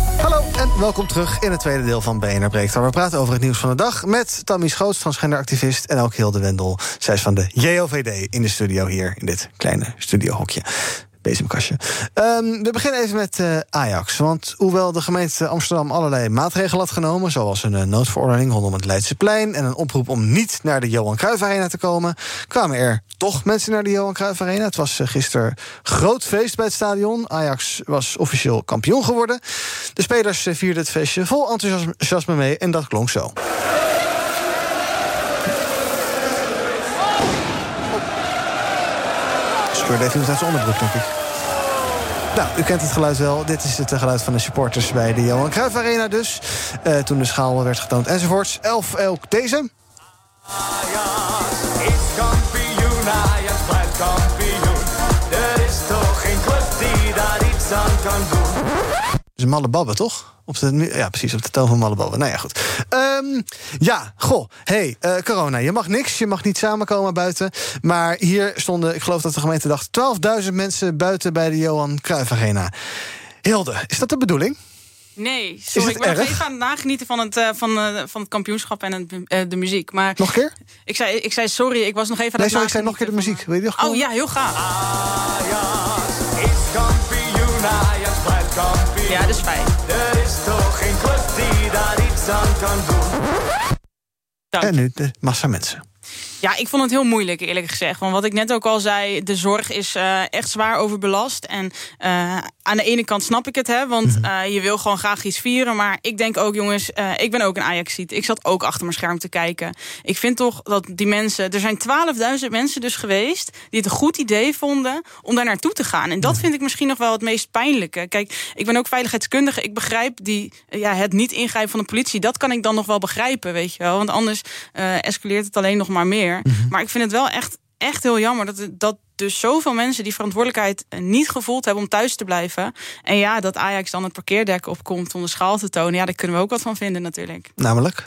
Hallo en welkom terug in het tweede deel van BNR Breekt. Waar we praten over het nieuws van de dag met Tammy Schoots, transgenderactivist... en ook Hilde Wendel. Zij is van de JOVD in de studio hier, in dit kleine studiohokje. Bezemkastje. Um, we beginnen even met uh, Ajax. Want hoewel de gemeente Amsterdam allerlei maatregelen had genomen... zoals een uh, noodverordening rondom het Leidseplein... en een oproep om niet naar de Johan Cruijff Arena te komen... kwamen er toch mensen naar de Johan Cruijff Arena. Het was uh, gisteren groot feest bij het stadion. Ajax was officieel kampioen geworden. De spelers vierden het feestje vol enthousiasme mee... en dat klonk zo. Gebeurde even uit zijn onderbroek, denk ik. Nou, u kent het geluid wel. Dit is het eh, geluid van de supporters bij de Johan Cruijff Arena dus. Uh, toen de schaal werd getoond enzovoorts. Elf elk deze. Ajax is kampioen, Ajax blijft kampioen. Er is toch geen club die daar iets aan kan doen. Is Malle Babbe, toch? Op de, ja, precies, op de toon van Malle Babbe. Nou ja, goed. Um, ja, goh. hey, uh, corona. Je mag niks, je mag niet samenkomen buiten. Maar hier stonden, ik geloof dat de gemeente dacht... 12.000 mensen buiten bij de Johan Cruijff Arena. Hilde, is dat de bedoeling? Nee, sorry, ik ben nog even aan het nagenieten van het, uh, van, uh, van het kampioenschap en het, uh, de muziek. Maar nog een keer? Ik zei, ik zei sorry, ik was nog even aan nee, het sorry, ik zei nog een keer de muziek. Wil je nog oh ja, heel graag. Ajax is kampioen, Ajax blijft kampioen. Ja, dat is fijn. Er is toch geen club die daar iets aan kan doen. Dank. En nu de massa mensen. Ja, ik vond het heel moeilijk, eerlijk gezegd. Want wat ik net ook al zei, de zorg is uh, echt zwaar overbelast. En uh, aan de ene kant snap ik het, hè, want uh, je wil gewoon graag iets vieren. Maar ik denk ook, jongens, ik ben ook een Ajaxiet. Ik zat ook achter mijn scherm te kijken. Ik vind toch dat die mensen... Er zijn 12.000 mensen dus geweest die het een goed idee vonden om daar naartoe te gaan. En dat vind ik misschien nog wel het meest pijnlijke. Kijk, ik ben ook veiligheidskundige. Ik begrijp die, ja, het niet ingrijpen van de politie. Dat kan ik dan nog wel begrijpen, weet je wel. Want anders escaleert het alleen nog maar meer. Mm-hmm. Maar ik vind het wel echt, echt heel jammer dat, dat dus zoveel mensen die verantwoordelijkheid niet gevoeld hebben om thuis te blijven. En ja, dat Ajax dan het parkeerdek opkomt om de schaal te tonen. Ja, daar kunnen we ook wat van vinden natuurlijk. Namelijk?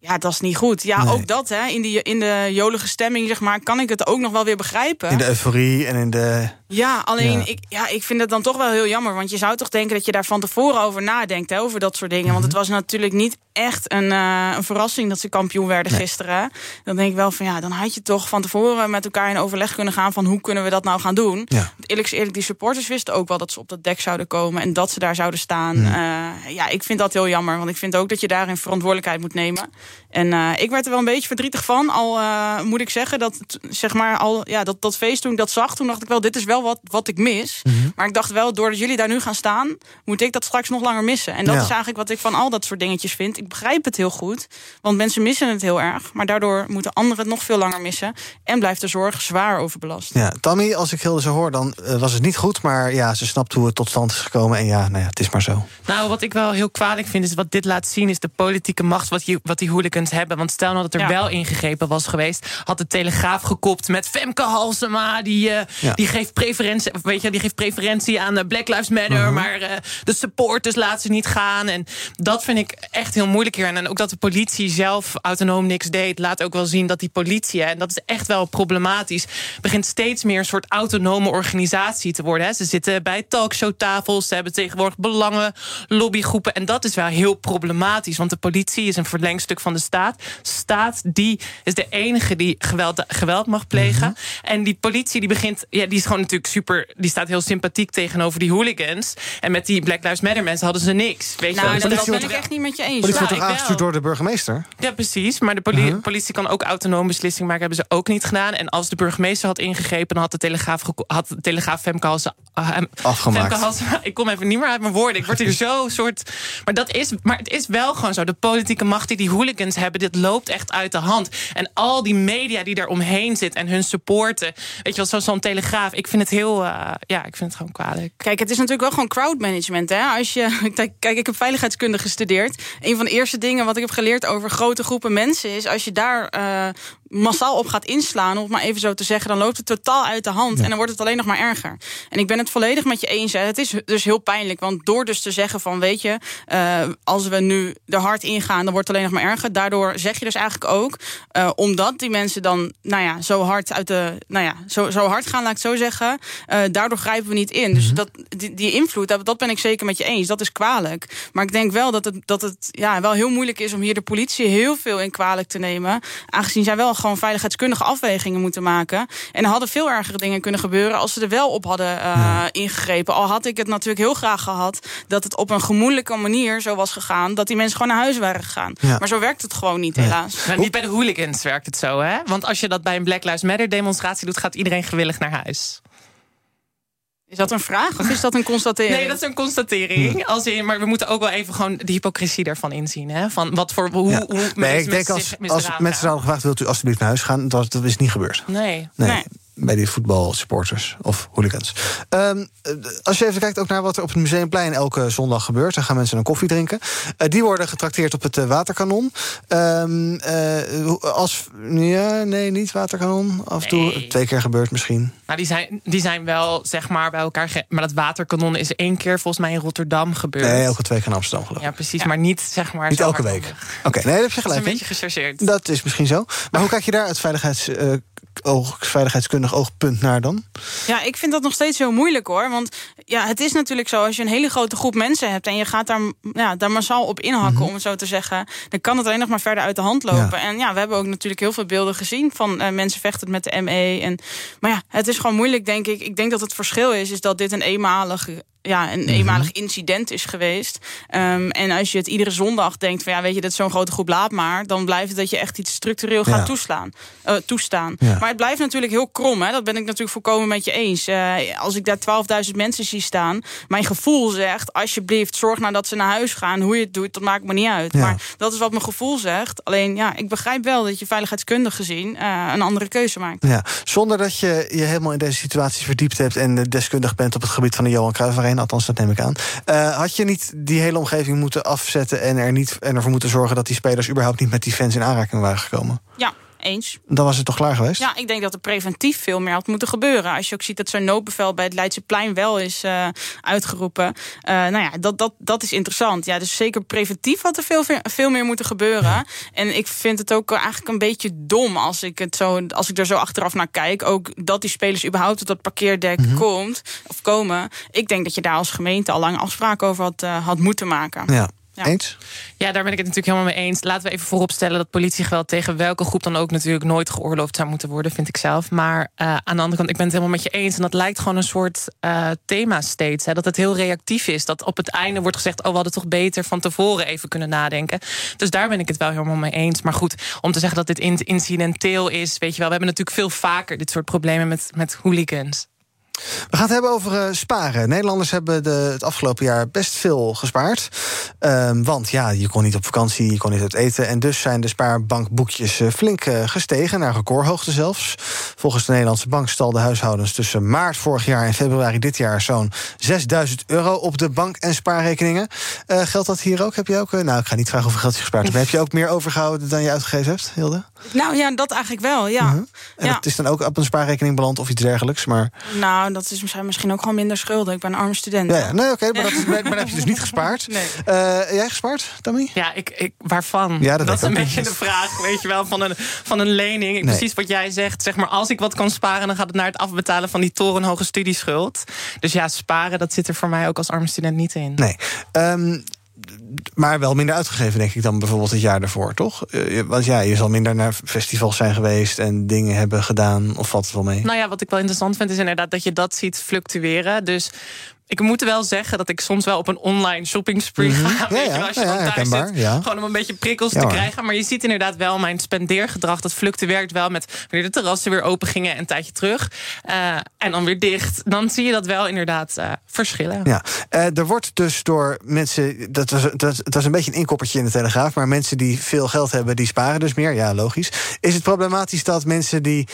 Ja, dat is niet goed. Ja, nee. ook dat, hè. In, die, in de jolige stemming, zeg maar, kan ik het ook nog wel weer begrijpen. In de euforie en in de... Ja, alleen, ja. Ik, ja, ik vind het dan toch wel heel jammer. Want je zou toch denken dat je daar van tevoren over nadenkt, hè, over dat soort dingen. Want het was natuurlijk niet echt een, uh, een verrassing dat ze kampioen werden nee. gisteren. Dan denk ik wel van, ja, dan had je toch van tevoren met elkaar in overleg kunnen gaan van hoe kunnen we dat nou gaan doen. Ja. Eerlijk eerlijk, die supporters wisten ook wel dat ze op dat dek zouden komen en dat ze daar zouden staan. Ja, uh, ja ik vind dat heel jammer, want ik vind ook dat je daarin verantwoordelijkheid moet nemen. En uh, ik werd er wel een beetje verdrietig van. Al moet ik zeggen dat, zeg maar, al, ja, dat, dat feest toen ik dat zag, toen dacht ik wel, dit is wel wat, wat ik mis. Mhm. Mm -hmm. Maar ik dacht wel, doordat jullie daar nu gaan staan, moet ik dat straks nog langer missen. En dat Ja. is eigenlijk wat ik van al dat soort dingetjes vind. Ik begrijp het heel goed, want mensen missen het heel erg. Maar daardoor moeten anderen het nog veel langer missen. En blijft de zorg zwaar overbelast. Ja, Tammy, als ik Hilde zo hoor, dan uh, was het niet goed. Maar ja, ze snapt hoe het tot stand is gekomen. En ja, nou ja, het is maar zo. Nou, wat ik wel heel kwalijk vind, is wat dit laat zien... is de politieke macht wat, je, wat die hooligans hebben. Want stel nou dat er Ja. wel ingegrepen was geweest... had de Telegraaf gekopt met Femke Halsema... die, eh, Ja. die, geeft, preferentie, weet je, die geeft preferentie aan eh, Black Lives Matter... Mhm. maar eh, de supporters laten ze niet gaan. En dat vind ik echt heel moeilijk hier. En ook dat de politie zelf autonoom niks deed... laat ook wel zien dat die politie, en dat is echt wel problematisch... begint steeds meer een soort autonome organisatie te worden. Hè. Ze zitten bij talkshowtafels, ze hebben tegenwoordig belangen, lobbygroepen... en dat is wel heel problematisch, want de politie is een verlengstuk van de staat. Staat die is de enige die geweld, geweld mag plegen. En die politie die begint, ja, die is gewoon natuurlijk super... die staat heel sympathiek tegenover die hooligans. En met die Black Lives Matter mensen hadden ze niks. Weet je wel. Nou, dat, dat ben ik echt niet met je eens. Politie wordt toch wel. aangestuurd door de burgemeester? Ja, precies. Maar de poli- politie kan ook autonoom beslissing maken. Hebben ze ook niet gedaan. En als de burgemeester had ingegrepen... dan had de Telegraaf, had de telegraaf Femke Halse, uh, hem- Afgemaakt. Femke Halsema- ik kom even niet meer uit mijn woorden. Ik word hier zo soort... Maar, dat is, maar het is wel gewoon zo. De politieke macht die die hooligans hebben... dit loopt echt uit de hand. En al die media die daar omheen zit... en hun supporten. Weet je wel, zo- zo'n telegraaf. Ik vind het heel... uh, ja, ik vind het gewoon kwalijk. Kijk, het is natuurlijk wel gewoon crowdmanagement. Hè? Als je, kijk, kijk, ik heb veiligheidskunde gestudeerd. Een van de eerste dingen wat ik heb geleerd over grote groepen mensen is als je daar eh, massaal op gaat inslaan, om het maar even zo te zeggen, dan loopt het totaal uit de hand en dan wordt het alleen nog maar erger. En ik ben het volledig met je eens. Hè. Het is dus heel pijnlijk, want door dus te zeggen van, weet je, eh, als we nu er hard ingaan, dan wordt het alleen nog maar erger. Daardoor zeg je dus eigenlijk ook, eh, omdat die mensen dan, nou ja, zo hard uit de, nou ja, zo, zo hard gaan, laat ik het zo zeggen, eh, daardoor grijpen we niet in. Dus dat, die, die invloed, dat, dat ben ik zeker met je eens. Dat is kwalijk. Maar ik denk wel dat het, dat het ja, wel heel moeilijk is om hier de politie heel veel in kwalijk te nemen. Aangezien zij wel gewoon veiligheidskundige afwegingen moeten maken. En er hadden veel ergere dingen kunnen gebeuren als ze er wel op hadden eh, ingegrepen. Al had ik het natuurlijk heel graag gehad dat het op een gemoedelijke manier zo was gegaan. Dat die mensen gewoon naar huis waren gegaan. Ja. Maar zo werkt het gewoon niet, helaas. Maar niet bij de hooligans werkt het zo, hè? Want als je dat bij een Black Lives Matter demonstratie doet... gaat iedereen gewillig naar huis. Is dat een vraag of is dat een constatering? Nee, dat is een constatering. Als in, maar we moeten ook wel even gewoon de hypocrisie daarvan inzien. Hè? Van wat voor, hoe, Ja. hoe Nee, ik mensen denk zich als, als mensen zouden gevraagd... wilt u alsjeblieft naar huis gaan? Dat, dat is niet gebeurd. Nee. Nee. Nee. Bij die voetbalsupporters of hooligans. Ehm, eh, als je even kijkt ook naar wat er op het Museumplein elke zondag gebeurt... dan gaan mensen een koffie drinken. Eh, die worden getrakteerd op het eh, waterkanon. Ehm, eh, hoe- als, ja, nee, niet waterkanon. Af en toe Nee. twee keer gebeurt misschien. Nou, die zijn, die zijn wel zeg maar bij elkaar. ge- Maar dat waterkanon is één keer volgens mij in Rotterdam gebeurd. Nee, elke twee keer in Amsterdam geloof ik. Ja, precies. Maar niet zeg maar. Niet elke week. Oké, nee, daar heb je Dat is gelijk een beetje gechargeerd. Dat is misschien zo. Maar hoe kijk je daar uit veiligheids, eh, oog, veiligheidskundig oogpunt naar dan? Ja, ik vind dat nog steeds heel moeilijk hoor. Want ja, het is natuurlijk zo, als je een hele grote groep mensen hebt en je gaat daar, ja, daar massaal op inhakken, om het zo te zeggen, dan kan het alleen nog maar verder uit de hand lopen. Ja. En ja, we hebben ook natuurlijk heel veel beelden gezien van eh, mensen vechten met de ME. En, maar ja, het is gewoon moeilijk, denk ik. Ik denk dat het verschil is, is dat dit een eenmalig. Ja, een eenmalig incident is geweest. Ehm, en als je het iedere zondag denkt van ja, weet je, dat is zo'n grote groep, laat maar. Dan blijft het dat je echt iets structureel gaat Ja. toeslaan, eh, toestaan. Ja. Maar het blijft natuurlijk heel krom. Hè? Dat ben ik natuurlijk volkomen met je eens. Eh, als ik daar 12.000 mensen zie staan, mijn gevoel zegt: alsjeblieft, zorg nou dat ze naar huis gaan. Hoe je het doet, dat maakt me niet uit. Ja. Maar dat is wat mijn gevoel zegt. Alleen ja, ik begrijp wel dat je veiligheidskundig gezien eh, een andere keuze maakt. Ja, zonder dat je je helemaal in deze situatie verdiept hebt... en deskundig bent op het gebied van de Johan Cruijff Arena... althans, dat neem ik aan. Eh, had je niet die hele omgeving moeten afzetten... En, er niet, en ervoor moeten zorgen dat die spelers... überhaupt niet met die fans in aanraking waren gekomen? Ja, eens. Dan was het toch klaar geweest? Ja, ik denk dat er preventief veel meer had moeten gebeuren. Als je ook ziet dat zo'n noodbevel bij het Leidseplein wel is eh, uitgeroepen. Eh, nou ja, dat, dat, dat is interessant. Ja, dus zeker preventief had er veel, veel meer moeten gebeuren. En ik vind het ook eigenlijk een beetje dom als ik, het zo, als ik er zo achteraf naar kijk. Ook dat die spelers überhaupt tot dat parkeerdek komt of komen. Ik denk dat je daar als gemeente al lang afspraken over had, eh, had moeten maken. Ja. Ja. Eens? Ja, daar ben ik het natuurlijk helemaal mee eens. Laten we even vooropstellen dat politiegeweld tegen welke groep dan ook natuurlijk nooit geoorloofd zou moeten worden, vind ik zelf. Maar eh, aan de andere kant, ik ben het helemaal met je eens. En dat lijkt gewoon een soort eh, thema steeds. Hè, dat het heel reactief is. Dat op het einde wordt gezegd: Oh, we hadden toch beter van tevoren even kunnen nadenken. Dus daar ben ik het wel helemaal mee eens. Maar goed, om te zeggen dat dit in- incidenteel is, weet je wel, we hebben natuurlijk veel vaker dit soort problemen met, met hooligans. We gaan het hebben over eh, sparen. Nederlanders hebben de, het afgelopen jaar best veel gespaard. Ehm, want ja, je kon niet op vakantie, je kon niet uit eten. En dus zijn de spaarbankboekjes eh, flink eh, gestegen, naar recordhoogte zelfs. Volgens de Nederlandse Bank stalden huishoudens tussen maart vorig jaar en februari dit jaar zo'n 6000 euro op de bank- en spaarrekeningen. Geldt dat hier ook? Heb je ook? nou, ik ga niet vragen hoeveel geld je gespaard hebt. Heb je ook meer overgehouden dan je uitgegeven hebt, Hilde? Nou ja, dat eigenlijk wel, ja. En ja. dat is dan ook op een spaarrekening beland of iets dergelijks. Maar Nou, dat is misschien- misschien ook gewoon minder schulden. Ik ben een arme student. ja, ja. nee, oké, maar, dat maar heb je dus niet gespaard. Nee. Eh, jij gespaard, Tammy? Ja, ik, ik, waarvan? Ja, dat is een beetje de vraag, weet je wel, van een, van een lening. Nee. Precies wat jij zegt, zeg maar, als ik wat kan sparen... dan gaat het naar het afbetalen van die torenhoge studieschuld. Dus ja, sparen, dat zit er voor mij ook als arme student niet in. Nee. Ehm, maar wel minder uitgegeven, denk ik, dan bijvoorbeeld het jaar daarvoor, toch? Eh, want ja, je zal minder naar festivals zijn geweest... en dingen hebben gedaan, of valt het wel mee? Nou ja, wat ik wel interessant vind, is inderdaad dat je dat ziet fluctueren. Dus ik moet wel zeggen dat ik soms wel op een online shopping spree Mhm. ga. Ja, weet je ja, wel, als je ja, thuis zit, gewoon om een beetje prikkels te krijgen. Maar je ziet inderdaad wel mijn spendeergedrag. Dat fluctueert wel met wanneer de terrassen weer open gingen en een tijdje terug. eh, en dan weer dicht. Dan zie je dat wel inderdaad eh, verschillen. Ja, eh, er wordt dus door mensen. Dat was, dat, dat was een beetje een inkoppertje in de Telegraaf. Maar mensen die veel geld hebben, die sparen dus meer. Ja, logisch. Is het problematisch dat mensen die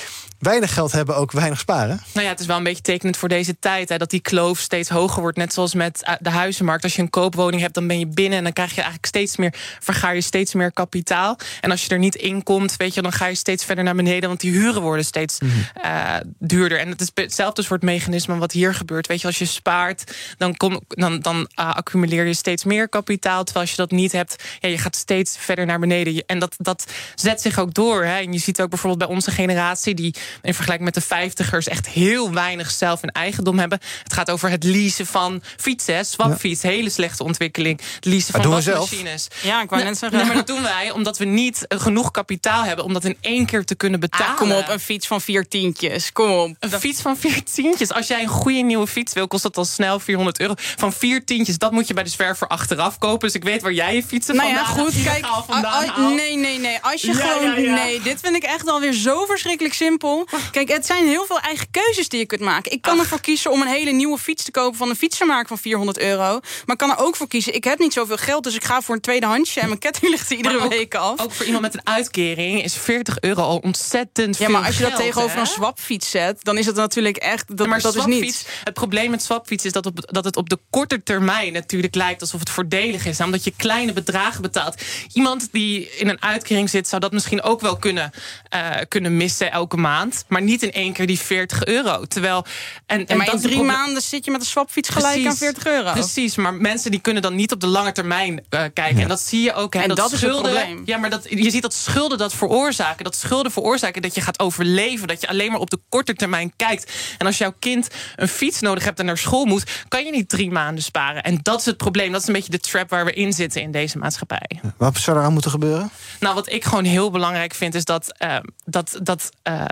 weinig geld hebben ook weinig sparen? Nou ja, het is wel een beetje tekenend voor deze tijd. Hè, dat die kloof steeds hoger wordt. Net zoals met eh, de huizenmarkt. Als je een koopwoning hebt, dan ben je binnen. En dan krijg je eigenlijk steeds meer, vergaar je steeds meer kapitaal. En als je er niet in komt, weet je, dan ga je steeds verder naar beneden. Want die huren worden steeds eh, duurder. En het is hetzelfde soort mechanisme wat hier gebeurt. Weet je, als je spaart, dan, kom, dan, dan eh, accumuleer je steeds meer kapitaal. Terwijl als je dat niet hebt, ja, je gaat steeds verder naar beneden. En dat, dat zet zich ook door. Hè. En je ziet ook bijvoorbeeld bij onze generatie, die in vergelijking met de vijftigers echt heel weinig zelf en eigendom hebben. Het gaat over het leasen van fietsen, swapfiets, hele slechte ontwikkeling. Het leasen Maar van doen we zelf? wasmachines. Ja, ik wou Nee, net zeggen. nee, maar dat doen wij omdat we niet eh, genoeg kapitaal hebben om dat in één keer te kunnen betalen. Ah, kom op, een fiets van vier tientjes. Kom op. Een fiets van vier tientjes. Als jij een goede nieuwe fiets wil, kost dat al snel 400 euro. Van vier tientjes, dat moet je bij de zwerver achteraf kopen. Dus ik weet waar jij je fietsen Nou ja, vandaan goed, kijk. vandaan ah, ah, haalt. Nee, nee, nee. Als je Ja, gewoon. ja, ja. Nee, dit vind ik echt alweer zo verschrikkelijk simpel. Kijk, het zijn heel veel eigen keuzes die je kunt maken. Ik kan ervoor kiezen om een hele nieuwe fiets te kopen van een fietsenmaker van 400 euro. Maar ik kan er ook voor kiezen. Ik heb niet zoveel geld, dus ik ga voor een tweedehandsje en mijn ketting ligt er iedere ook- week af. Ook voor iemand met een uitkering is 40 euro al ontzettend Ja, veel maar als je dat geld, tegenover hè? een swapfiets zet, dan is het natuurlijk echt. Dat, Ja, maar dat is niet. Het probleem met swapfiets is dat, op, dat het op de korte termijn natuurlijk lijkt alsof het voordelig is. Omdat je kleine bedragen betaalt. Iemand die in een uitkering zit, zou dat misschien ook wel kunnen, eh, kunnen missen elke maand. Maar niet in één keer die 40 euro. Terwijl. En, en maar in drie maanden zit je met een swapfiets gelijk Precies. aan 40 euro. Precies, maar mensen die kunnen dan niet op de lange termijn eh, kijken. En dat zie je ook. Hè, En dat is het probleem. Ja, maar dat, je ziet dat schulden dat veroorzaken. Dat schulden veroorzaken dat je gaat overleven. Dat je alleen maar op de korte termijn kijkt. En als jouw kind een fiets nodig hebt en naar school moet... kan je niet drie maanden sparen. En dat is het probleem. Dat is een beetje de trap waar we in zitten in deze maatschappij. Wat zou eraan moeten gebeuren? Nou, wat ik gewoon heel belangrijk vind, is dat, eh, dat, dat eh,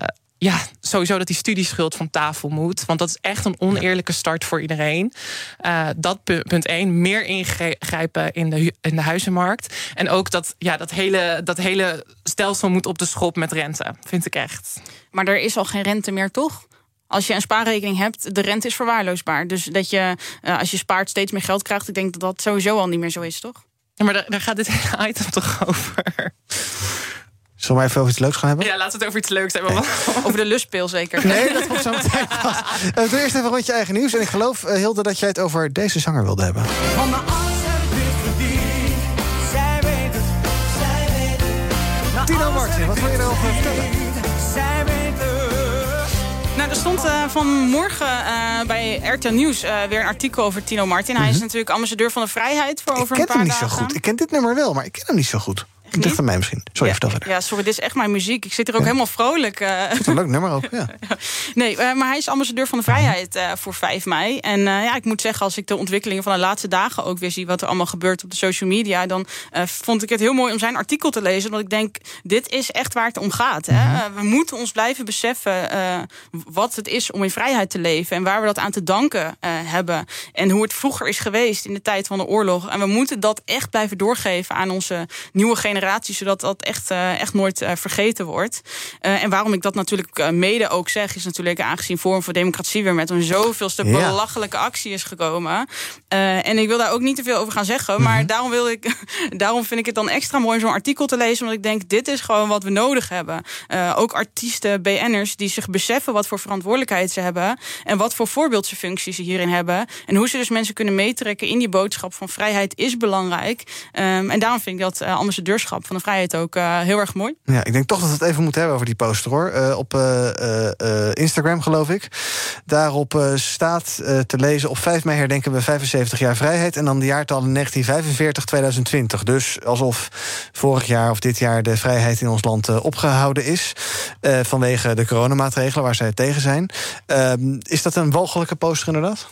ja, sowieso dat die studieschuld van tafel moet. Want dat is echt een oneerlijke start voor iedereen. Eh, dat pu- punt één. Meer ingrijpen in de, in de huizenmarkt. En ook dat, ja, dat, hele, dat hele stelsel moet op de schop met rente. Vind ik echt. Maar er is al geen rente meer, toch? Als je een spaarrekening hebt, de rente is verwaarloosbaar. Dus dat je, eh, als je spaart, steeds meer geld krijgt. Ik denk dat dat sowieso al niet meer zo is, toch? Ja, maar daar, daar gaat dit hele item toch over? Zullen we even over iets leuks gaan hebben? Ja, laten we het over iets leuks hebben. Over de lustpil zeker. Nee, dat komt zo meteen pas. Eh, doe eerst even een rondje eigen nieuws. En ik geloof, eh, Hilde, dat jij het over deze zanger wilde hebben. Van de ik Tino Martin, wat ik wil je erover vertellen? Zij weet het. Nou, er stond eh, vanmorgen eh, bij RTL Nieuws eh, weer een artikel over Tino Martin. Hij is natuurlijk ambassadeur van de vrijheid voor Mhm. Ik over ken een paar hem niet zo dagen. goed. Ik ken dit nummer wel, maar ik ken hem niet zo goed. Ligt aan mij misschien. Sorry, vertel verder. Ja, sorry, dit is echt mijn muziek. Ik zit er ook helemaal vrolijk. eh. Het is een leuk nummer ook, ja. Nee, eh, maar hij is ambassadeur van de vrijheid eh, voor 5 mei. En ja, ik moet zeggen, als ik de ontwikkelingen van de laatste dagen ook weer zie... wat er allemaal gebeurt op de social media... dan vond ik het heel mooi om zijn artikel te lezen. Want ik denk, dit is echt waar het om gaat. Hè? Mhm. We moeten ons blijven beseffen wat het is om in vrijheid te leven... en waar we dat aan te danken hebben. En hoe het vroeger is geweest in de tijd van de oorlog. En we moeten dat echt blijven doorgeven aan onze nieuwe generatie... zodat dat echt, eh, echt nooit eh, vergeten wordt. Eh, en waarom ik dat natuurlijk mede ook zeg... is natuurlijk aangezien Forum voor Democratie... weer met een zoveelste Ja. belachelijke actie is gekomen. En ik wil daar ook niet te veel over gaan zeggen. Mhm. Maar daarom, wil ik, daarom vind ik het dan extra mooi om zo'n artikel te lezen. Want ik denk, dit is gewoon wat we nodig hebben. Ook artiesten, BN'ers, die zich beseffen... wat voor verantwoordelijkheid ze hebben... en wat voor voorbeeldfuncties ze hierin hebben. En hoe ze dus mensen kunnen meetrekken in die boodschap van vrijheid is belangrijk. Ehm, en daarom vind ik dat eh, ambassadeurschap van de vrijheid ook eh, heel erg mooi. Ja, ik denk toch dat we het even moeten hebben over die poster hoor. Eh, op eh, Instagram geloof ik. Daarop staat te lezen: op 5 mei herdenken we 75 jaar vrijheid. En dan de jaartallen 1945, 2020. Dus alsof vorig jaar of dit jaar de vrijheid in ons land eh, opgehouden is. vanwege de coronamaatregelen waar zij tegen zijn. Ehm, is dat een walgelijke poster inderdaad?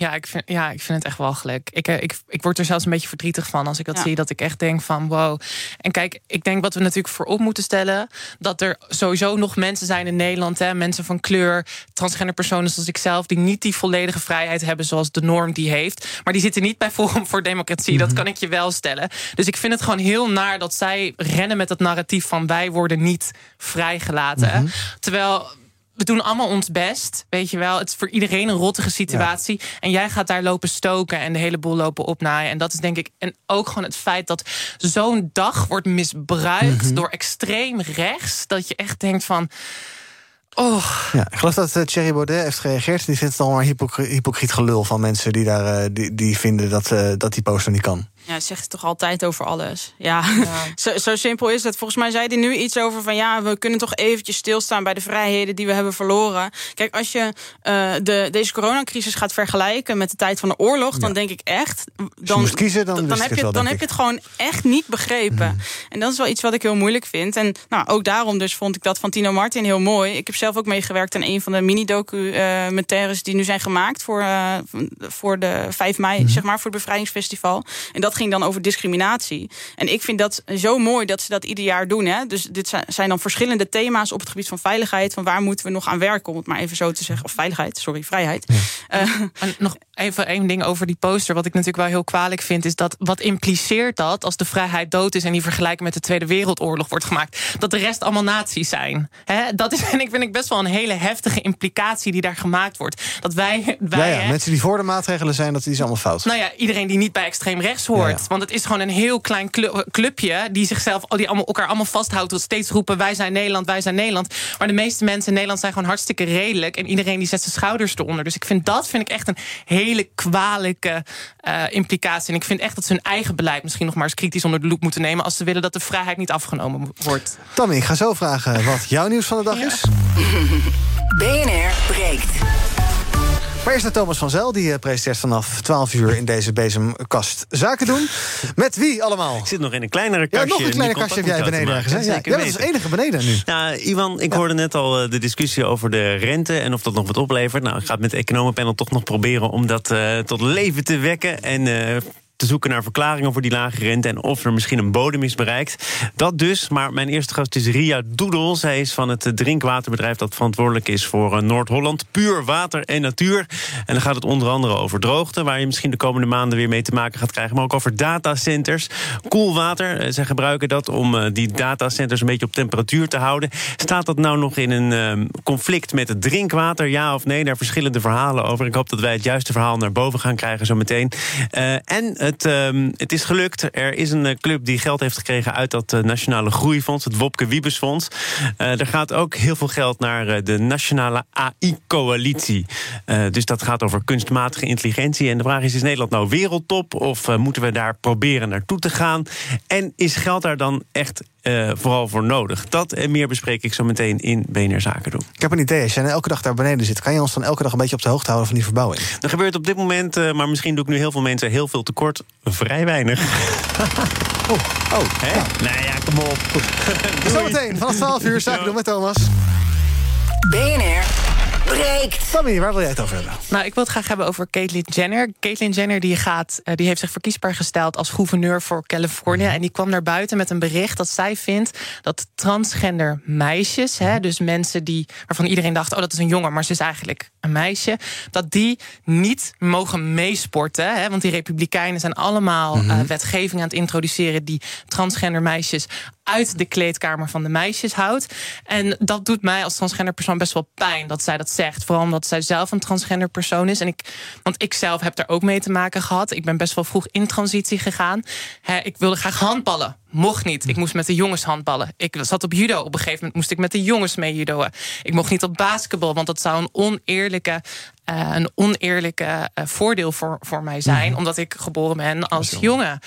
Ja, ik vind, ja, ik vind het echt walgelijk. Ik, eh, ik, ik word er zelfs een beetje verdrietig van als ik dat Ja. zie. Dat ik echt denk van wow. En kijk, ik denk wat we natuurlijk voorop moeten stellen. Dat er sowieso nog mensen zijn in Nederland. Hè, mensen van kleur, transgender personen zoals ikzelf. Die niet die volledige vrijheid hebben zoals de norm die heeft. Maar die zitten niet bij Forum voor Democratie. Dat kan ik je wel stellen. Dus ik vind het gewoon heel naar dat zij rennen met het narratief van wij worden niet vrijgelaten. Terwijl we doen allemaal ons best, weet je wel. Het is voor iedereen een rottige situatie. En jij gaat daar lopen stoken en de hele boel lopen opnaaien. En dat is denk ik... En ook gewoon het feit dat zo'n dag wordt misbruikt... door extreem rechts. Dat je echt denkt van... Oh, Ja, ik geloof dat eh, Thierry Baudet heeft gereageerd. Die vindt het allemaal hypocr- hypocriet gelul van mensen die, daar, eh, die, die vinden dat, eh, dat die poster niet kan. Ja, het zegt toch altijd over alles. Ja, zo, zo simpel is het. Volgens mij zei hij nu iets over van... ja, we kunnen toch eventjes stilstaan bij de vrijheden die we hebben verloren. Kijk, als je eh, de, deze coronacrisis gaat vergelijken met de tijd van de oorlog... dan denk ik echt... Dan, moest kiezen, dan heb, het je, wel, dan heb ik. je het gewoon echt niet begrepen. En dat is wel iets wat ik heel moeilijk vind. En nou, ook daarom dus vond ik dat van Tino Martin heel mooi. Ik heb zelf ook meegewerkt aan een van de mini-documentaires... die nu zijn gemaakt voor, eh, voor de 5 mei, zeg maar, voor het Bevrijdingsfestival. En dat ging dan over discriminatie. En ik vind dat zo mooi dat ze dat ieder jaar doen. Hè? Dus dit zijn- zijn dan verschillende thema's op het gebied van veiligheid. Van waar moeten we nog aan werken, om het maar even zo te zeggen. Of veiligheid, sorry, vrijheid. Eh, En nog even één ding over die poster. Wat ik natuurlijk wel heel kwalijk vind, is dat wat impliceert dat als de vrijheid dood is en die vergelijking met de Tweede Wereldoorlog wordt gemaakt, dat de rest allemaal nazi's zijn. Dat is, en ik vind ik best wel een hele heftige implicatie die daar gemaakt wordt. Dat wij, wij Ja, ja, hè, mensen die voor de maatregelen zijn, dat die is allemaal fout. nou ja, iedereen die niet bij extreem rechts hoort. Ja. Want het is gewoon een heel klein clu- clubje die zichzelf, die allemaal, elkaar allemaal vasthoudt. Dat steeds roepen: wij zijn Nederland, wij zijn Nederland. Maar de meeste mensen in Nederland zijn gewoon hartstikke redelijk. En iedereen die zet zijn schouders eronder. Dus ik vind dat vind ik echt een hele kwalijke eh, implicatie. En ik vind echt dat ze hun eigen beleid misschien nog maar eens kritisch onder de loep moeten nemen. als ze willen dat de vrijheid niet afgenomen wordt. Tammy, ik ga zo vragen wat jouw nieuws van de dag is. BNR breekt. Maar eerst naar Thomas van Zel, die eh, presenteert vanaf 12 uur in deze bezemkast zaken doen. Met wie allemaal? Ik zit nog in een kleinere Ja, kastje. nog een die kleiner contact kastje heb jij beneden ergens. Ja, jij bent als weten. enige beneden nu. Nou, Ivan, ik hoorde net al eh, de discussie over de rente en of dat nog wat oplevert. Nou, ik ga het met het economenpanel toch nog proberen om dat eh, tot leven te wekken. En te zoeken naar verklaringen voor die lage rente en of er misschien een bodem is bereikt. Dat dus, maar mijn eerste gast is Ria Doedel. Zij is van het drinkwaterbedrijf dat verantwoordelijk is voor eh, Noord-Holland. Puur water en natuur. En dan gaat het onder andere over droogte, waar je misschien de komende maanden weer mee te maken gaat krijgen. Maar ook over datacenters. Koelwater, eh, zij gebruiken dat om eh, die datacenters een beetje op temperatuur te houden. Staat dat nou nog in een eh, conflict met het drinkwater? Ja of nee? Daar verschillende verhalen over. Ik hoop dat wij het juiste verhaal naar boven gaan krijgen zo meteen. En het, ehm, het is gelukt. Er is een eh, club die geld heeft gekregen uit dat eh, Nationale Groeifonds, het Wopke Wiebesfonds. Eh, er gaat ook heel veel geld naar de Nationale AI-coalitie. Dus dat gaat over kunstmatige intelligentie. En de vraag is: is Nederland nou wereldtop? Of moeten we daar proberen naartoe te gaan? En is geld daar dan echt eh, vooral voor nodig? Dat en meer bespreek ik zo meteen in BNR Zaken doen. Ik heb een idee. Als jij nou elke dag daar beneden zit, kan je ons dan elke dag een beetje op de hoogte houden van die verbouwing? Er gebeurt op dit moment, eh, maar misschien doe ik nu heel veel mensen heel veel tekort, vrij weinig. oh, oh. Hè? Nou ja, kom op. Zometeen vanaf 12 uur zaken doen met Thomas. BNR breekt. Waar wil jij het over hebben? Nou, ik wil het graag hebben over Caitlyn Jenner. Caitlyn Jenner die gaat, eh, die heeft zich verkiesbaar gesteld als gouverneur voor Californië. En die kwam naar buiten met een bericht dat zij vindt dat transgender meisjes, hè, dus mensen die, waarvan iedereen dacht, oh dat is een jongen, maar ze is eigenlijk een meisje, dat die niet mogen meesporten. Hè, want die republikeinen zijn allemaal eh, wetgeving aan het introduceren die transgender meisjes uit de kleedkamer van de meisjes houdt. En dat doet mij als transgender persoon best wel pijn dat zij dat zegt. Vooral omdat zij zelf een transgender persoon is. En ik, want ik zelf heb daar ook mee te maken gehad. Ik ben best wel vroeg in transitie gegaan. Ik wilde graag handballen. Mocht niet. Ik moest met de jongens handballen. Ik zat op judo. Op een gegeven moment moest ik met de jongens mee judoën. Ik mocht niet op basketbal, want dat zou een oneerlijke, eh, een oneerlijke eh, voordeel voor, voor mij zijn. Omdat ik geboren ben als jongen.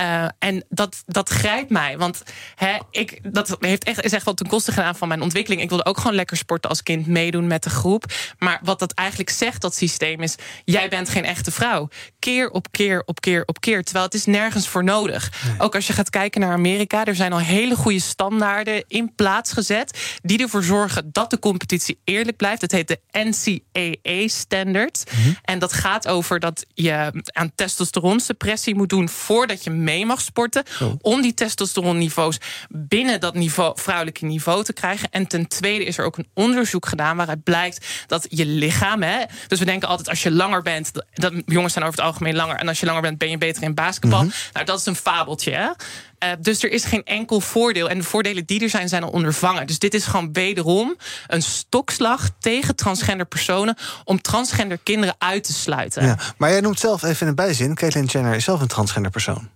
Eh, en dat, dat grijpt mij. Want hè, ik, dat heeft echt, echt wel ten koste gedaan van mijn ontwikkeling. Ik wilde ook gewoon lekker sporten als kind, meedoen met de groep. Maar wat dat eigenlijk zegt, dat systeem, is: jij bent geen echte vrouw. Keer op keer op keer op keer. Terwijl het is nergens voor nodig. Ook als je gaat kijken naar Amerika, er zijn al hele goede standaarden in plaats gezet. die ervoor zorgen dat de competitie eerlijk blijft. Het heet de NCAA Standard. En dat gaat over dat je aan testosteronsuppressie moet doen voordat je mee mag sporten. Om die testosteronniveaus binnen dat niveau, vrouwelijke niveau te krijgen. En ten tweede is er ook een onderzoek gedaan waaruit blijkt dat je lichaam. Hè, dus we denken altijd als je langer bent, dat, dat- jongens zijn over het algemeen langer. En als je langer bent, ben je beter in basketbal. Nou, dat is een fabeltje. Hè? Eh, dus er is geen enkel voordeel. En de voordelen die er zijn, zijn al ondervangen. Dus dit is gewoon wederom een stokslag tegen transgender personen. om transgender kinderen uit te sluiten. Ja. Maar jij noemt zelf even in een bijzin... Caitlyn Jenner is zelf een transgender persoon.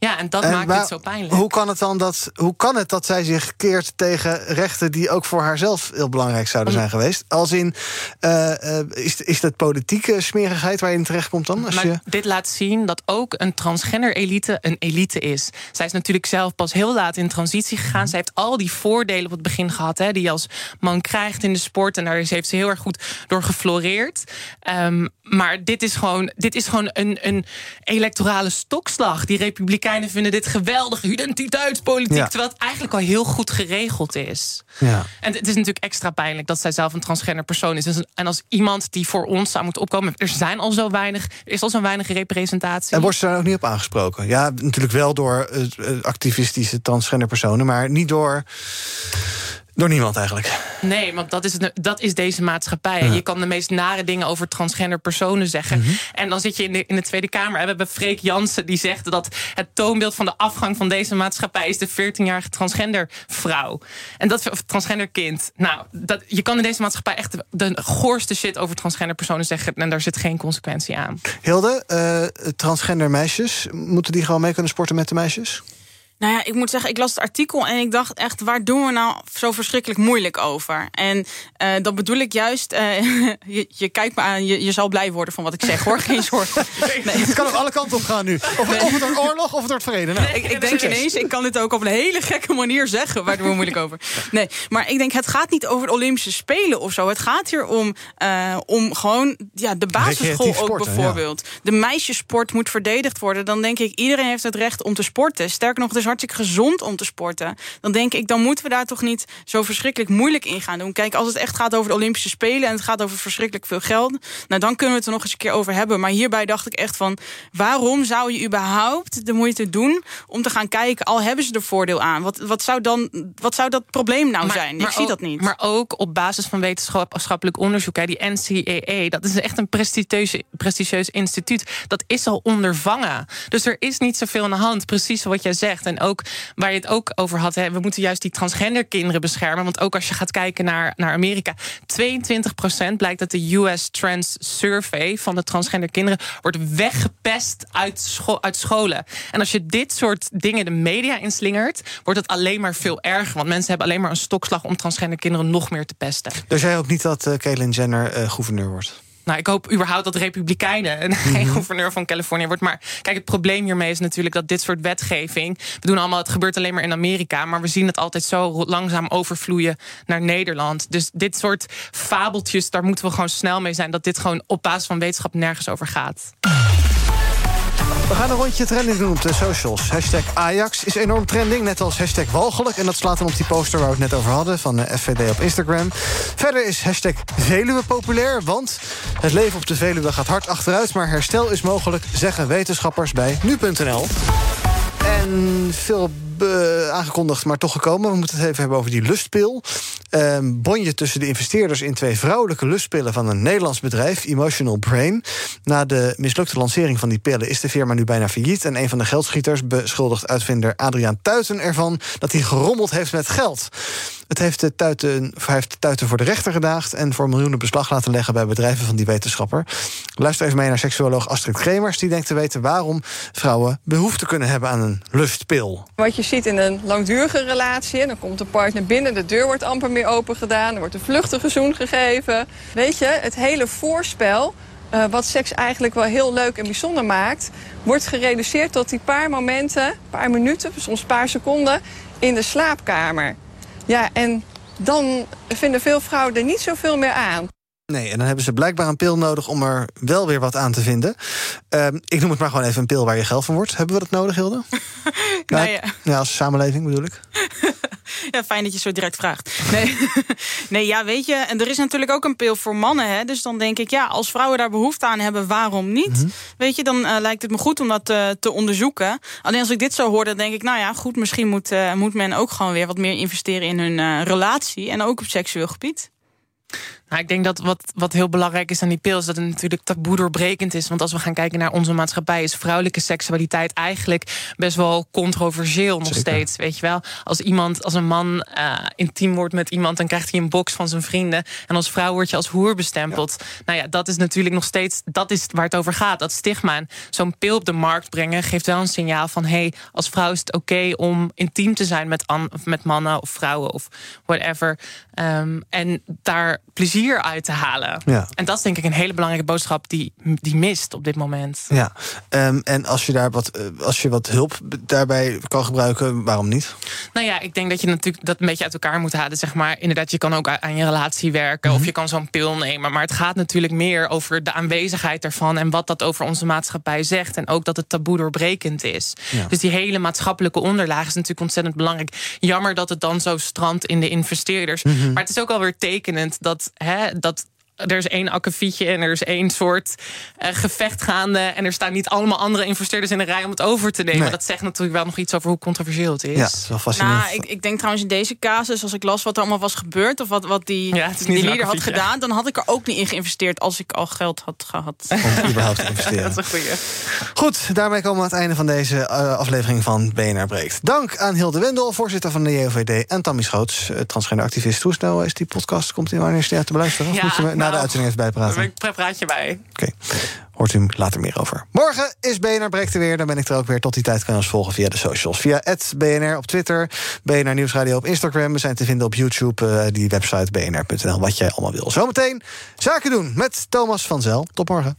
Ja, en dat En maakt waar- het zo pijnlijk. Hoe kan het dan dat, hoe kan het dat zij zich keert tegen rechten die ook voor haarzelf heel belangrijk zouden zijn geweest? Als in, eh, eh, is, is dat politieke smerigheid waar je in terechtkomt dan? Als maar je... dit laat zien dat ook een transgender elite een elite is. Zij is natuurlijk zelf pas heel laat in transitie gegaan. Zij heeft al die voordelen op het begin gehad, hè, die je als man krijgt in de sport. En daar heeft ze heel erg goed door gefloreerd. Ehm, maar dit is gewoon, dit is gewoon een, een electorale stokslag. Die Republikeinen Republikeinen vinden dit geweldige identiteitspolitiek. Ja. Terwijl het eigenlijk al heel goed geregeld is. Ja. En het is natuurlijk extra pijnlijk dat zij zelf een transgender persoon is. Dus- En als iemand die voor ons zou moeten opkomen. Er zijn al zo weinig. Er is al zo'n weinig representatie. En wordt ze daar ook niet op aangesproken? Ja, natuurlijk wel door eh, eh, activistische transgender personen, maar niet door, door niemand eigenlijk. Nee, want dat is, het- dat is deze maatschappij. Je kan de meest nare dingen over transgender personen zeggen. Mhm. En dan zit je in de, in de Tweede Kamer. En we hebben Freek Jansen die zegt dat het toonbeeld van de afgang van deze maatschappij is de 14-jarige transgender vrouw. En dat of transgender kind. Nou, dat, je kan in deze maatschappij echt de, de goorste shit over transgender personen zeggen. En daar zit geen consequentie aan. Hilde, eh, transgender meisjes, moeten die gewoon mee kunnen sporten met de meisjes? Nou ja, ik moet zeggen, ik las het artikel en ik dacht echt, waar doen we nou zo verschrikkelijk moeilijk over? En eh, dat bedoel ik juist, eh, je, je kijkt me aan, je, je zal blij worden van wat ik zeg hoor, geen zorgen. Nee. Het kan ook alle kanten op gaan nu. Of, of het wordt oorlog of het wordt vrede. Nou, ik, ik denk ineens, ik kan dit ook op een hele gekke manier zeggen. Waar doen we moeilijk over? Nee, maar ik denk, het gaat niet over de Olympische Spelen of zo. Het gaat hier om, eh, om gewoon ja, de basisschool ook sporten, bijvoorbeeld. De meisjesport moet verdedigd worden. Dan denk ik, iedereen heeft het recht om te sporten. Sterker nog, het is hartstikke gezond om te sporten. Dan denk ik, dan moeten we daar toch niet zo verschrikkelijk moeilijk in gaan doen. Kijk, als het echt gaat over de Olympische Spelen... en het gaat over verschrikkelijk veel geld... nou, dan kunnen we het er nog eens een keer over hebben. Maar hierbij dacht ik echt van... waarom zou je überhaupt de moeite doen om te gaan kijken... al hebben ze er voordeel aan? Wat, wat, zou, dan, wat zou dat probleem nou zijn? Ik zie ook, dat niet. Maar ook op basis van wetenschappelijk onderzoek. Hè, die NCAA, dat is echt een prestigieus, prestigieus instituut. Dat is al ondervangen. Dus er is niet zoveel aan de hand. Precies wat jij zegt. En ook waar je het ook over had. Hè, we moeten juist die transgender kinderen beschermen. Want ook als je gaat kijken naar, naar Amerika. 22% blijkt dat de US Trans Survey van de transgender kinderen wordt weggepest uit, scho uit scholen. En als je dit soort dingen de media inslingert, wordt het alleen maar veel erger. Want mensen hebben alleen maar een stokslag om transgender kinderen nog meer te pesten. Dus jij hoopt niet dat eh Caitlyn Jenner eh, gouverneur wordt? Nou, ik hoop überhaupt dat Republikeinen en geen gouverneur van Californië wordt. Maar kijk, het probleem hiermee is natuurlijk dat dit soort wetgeving. We doen allemaal, het gebeurt alleen maar in Amerika. Maar we zien het altijd zo langzaam overvloeien naar Nederland. Dus dit soort fabeltjes, daar moeten we gewoon snel mee zijn. Dat dit gewoon op basis van wetenschap nergens over gaat. We gaan een rondje trending doen op de socials. Hashtag Ajax is enorm trending, net als hashtag walgelijk. En dat slaat dan op die poster waar we het net over hadden... van de FVD op Instagram. Verder is hashtag Veluwe populair, want het leven op de Veluwe gaat hard achteruit... maar herstel is mogelijk, zeggen wetenschappers bij nu.nl. En veel eh, aangekondigd, maar toch gekomen. We moeten het even hebben over die lustpil. Ehm bonje tussen de investeerders in twee vrouwelijke lustpillen... van een Nederlands bedrijf, Emotional Brain. Na de mislukte lancering van die pillen is de firma nu bijna failliet... en een van de geldschieters beschuldigt uitvinder Adriaan Tuiten ervan... dat hij gerommeld heeft met geld. Het heeft de Tuiten, heeft de Tuiten voor de rechter gedaagd... en voor miljoenen beslag laten leggen bij bedrijven van die wetenschapper. Luister even mee naar seksuoloog Astrid Kremers... die denkt te weten waarom vrouwen behoefte kunnen hebben aan een lustpil. Wat je ziet in een langdurige relatie, dan komt de partner binnen, de deur wordt amper meer open gedaan, er wordt een vluchtige zoen gegeven. Weet je, het hele voorspel, eh, wat seks eigenlijk wel heel leuk en bijzonder maakt, wordt gereduceerd tot die paar momenten, paar minuten, soms paar seconden in de slaapkamer. Ja, en dan vinden veel vrouwen er niet zoveel meer aan. Nee, en dan hebben ze blijkbaar een pil nodig om er wel weer wat aan te vinden. Ehm, ik noem het maar gewoon even een pil waar je geld van wordt. Hebben we dat nodig, Hilde? Nou ja. ja, als samenleving bedoel ik. Ja, fijn dat je zo direct vraagt. Nee, nee ja, weet je, en er is natuurlijk ook een pil voor mannen. Hè, dus dan denk ik, ja, als vrouwen daar behoefte aan hebben, waarom niet? Mhm. Weet je, dan eh, lijkt het me goed om dat eh, te onderzoeken. Alleen als ik dit zo hoor, dan denk ik, nou ja, goed, misschien moet, eh, moet men ook gewoon weer wat meer investeren in hun relatie. En ook op seksueel gebied. Nou, ik denk dat wat, wat heel belangrijk is aan die pil... is dat het natuurlijk taboe doorbrekend is. Want als we gaan kijken naar onze maatschappij... is vrouwelijke seksualiteit eigenlijk best wel controversieel nog Zeker. steeds. Weet je wel? Als, iemand, als een man eh, intiem wordt met iemand... dan krijgt hij een box van zijn vrienden. En als vrouw word je als hoer bestempeld. Nou ja, dat is natuurlijk nog steeds... dat is waar het over gaat, dat stigma. En Zo'n pil op de markt brengen geeft wel een signaal van... hé, hey, als vrouw is het oké om intiem te zijn met, met mannen of vrouwen of whatever. Ehm, en daar plezier plezier uit te halen. Ja. En dat is denk ik een hele belangrijke boodschap die, die mist op dit moment. Ja, Ehm, en als je daar wat, eh, als je wat hulp daarbij kan gebruiken, waarom niet? Nou ja, ik denk dat je natuurlijk dat een beetje uit elkaar moet halen. Zeg maar, inderdaad, je kan ook aan je relatie werken of je kan zo'n pil nemen. Maar het gaat natuurlijk meer over de aanwezigheid ervan en wat dat over onze maatschappij zegt. En ook dat het taboe doorbrekend is. Ja. Dus die hele maatschappelijke onderlaag is natuurlijk ontzettend belangrijk. Jammer dat het dan zo strandt in de investeerders. Mhm. Maar het is ook alweer tekenend dat, hè, dat er is één akkefietje en er is één soort eh, gevecht gaande. En er staan niet allemaal andere investeerders in de rij om het over te nemen. Nee. Dat zegt natuurlijk wel nog iets over hoe controversieel het is. Ja, het is wel fascinerend. Nou, ik, ik denk trouwens in deze casus, als ik las wat er allemaal was gebeurd... of wat, wat die, Ja, die leader had gedaan... dan had ik er ook niet in geïnvesteerd als ik al geld had gehad. Om überhaupt te investeren. Dat is een goeie. Goed, daarmee komen we aan het einde van deze eh, aflevering van BNR Breekt. Dank aan Hilde Wendel, voorzitter van de JOVD... en Tammy Schoots, eh, transgender activist. Hoe snel is die podcast? Komt die wanneer is die uit te beluisteren? Of Ja, moet je me na de uitzending even bijpraten? Ik praat je bij. Hoort u later meer over. Morgen is BNR Breekt er weer. Dan ben ik er ook weer. Tot die tijd kan je ons volgen via de socials. Via BNR op Twitter, BNR Nieuwsradio op Instagram. We zijn te vinden op YouTube, eh, die website bnr.nl. Wat jij allemaal wil. Zometeen zaken doen met Thomas van Zel. Tot morgen.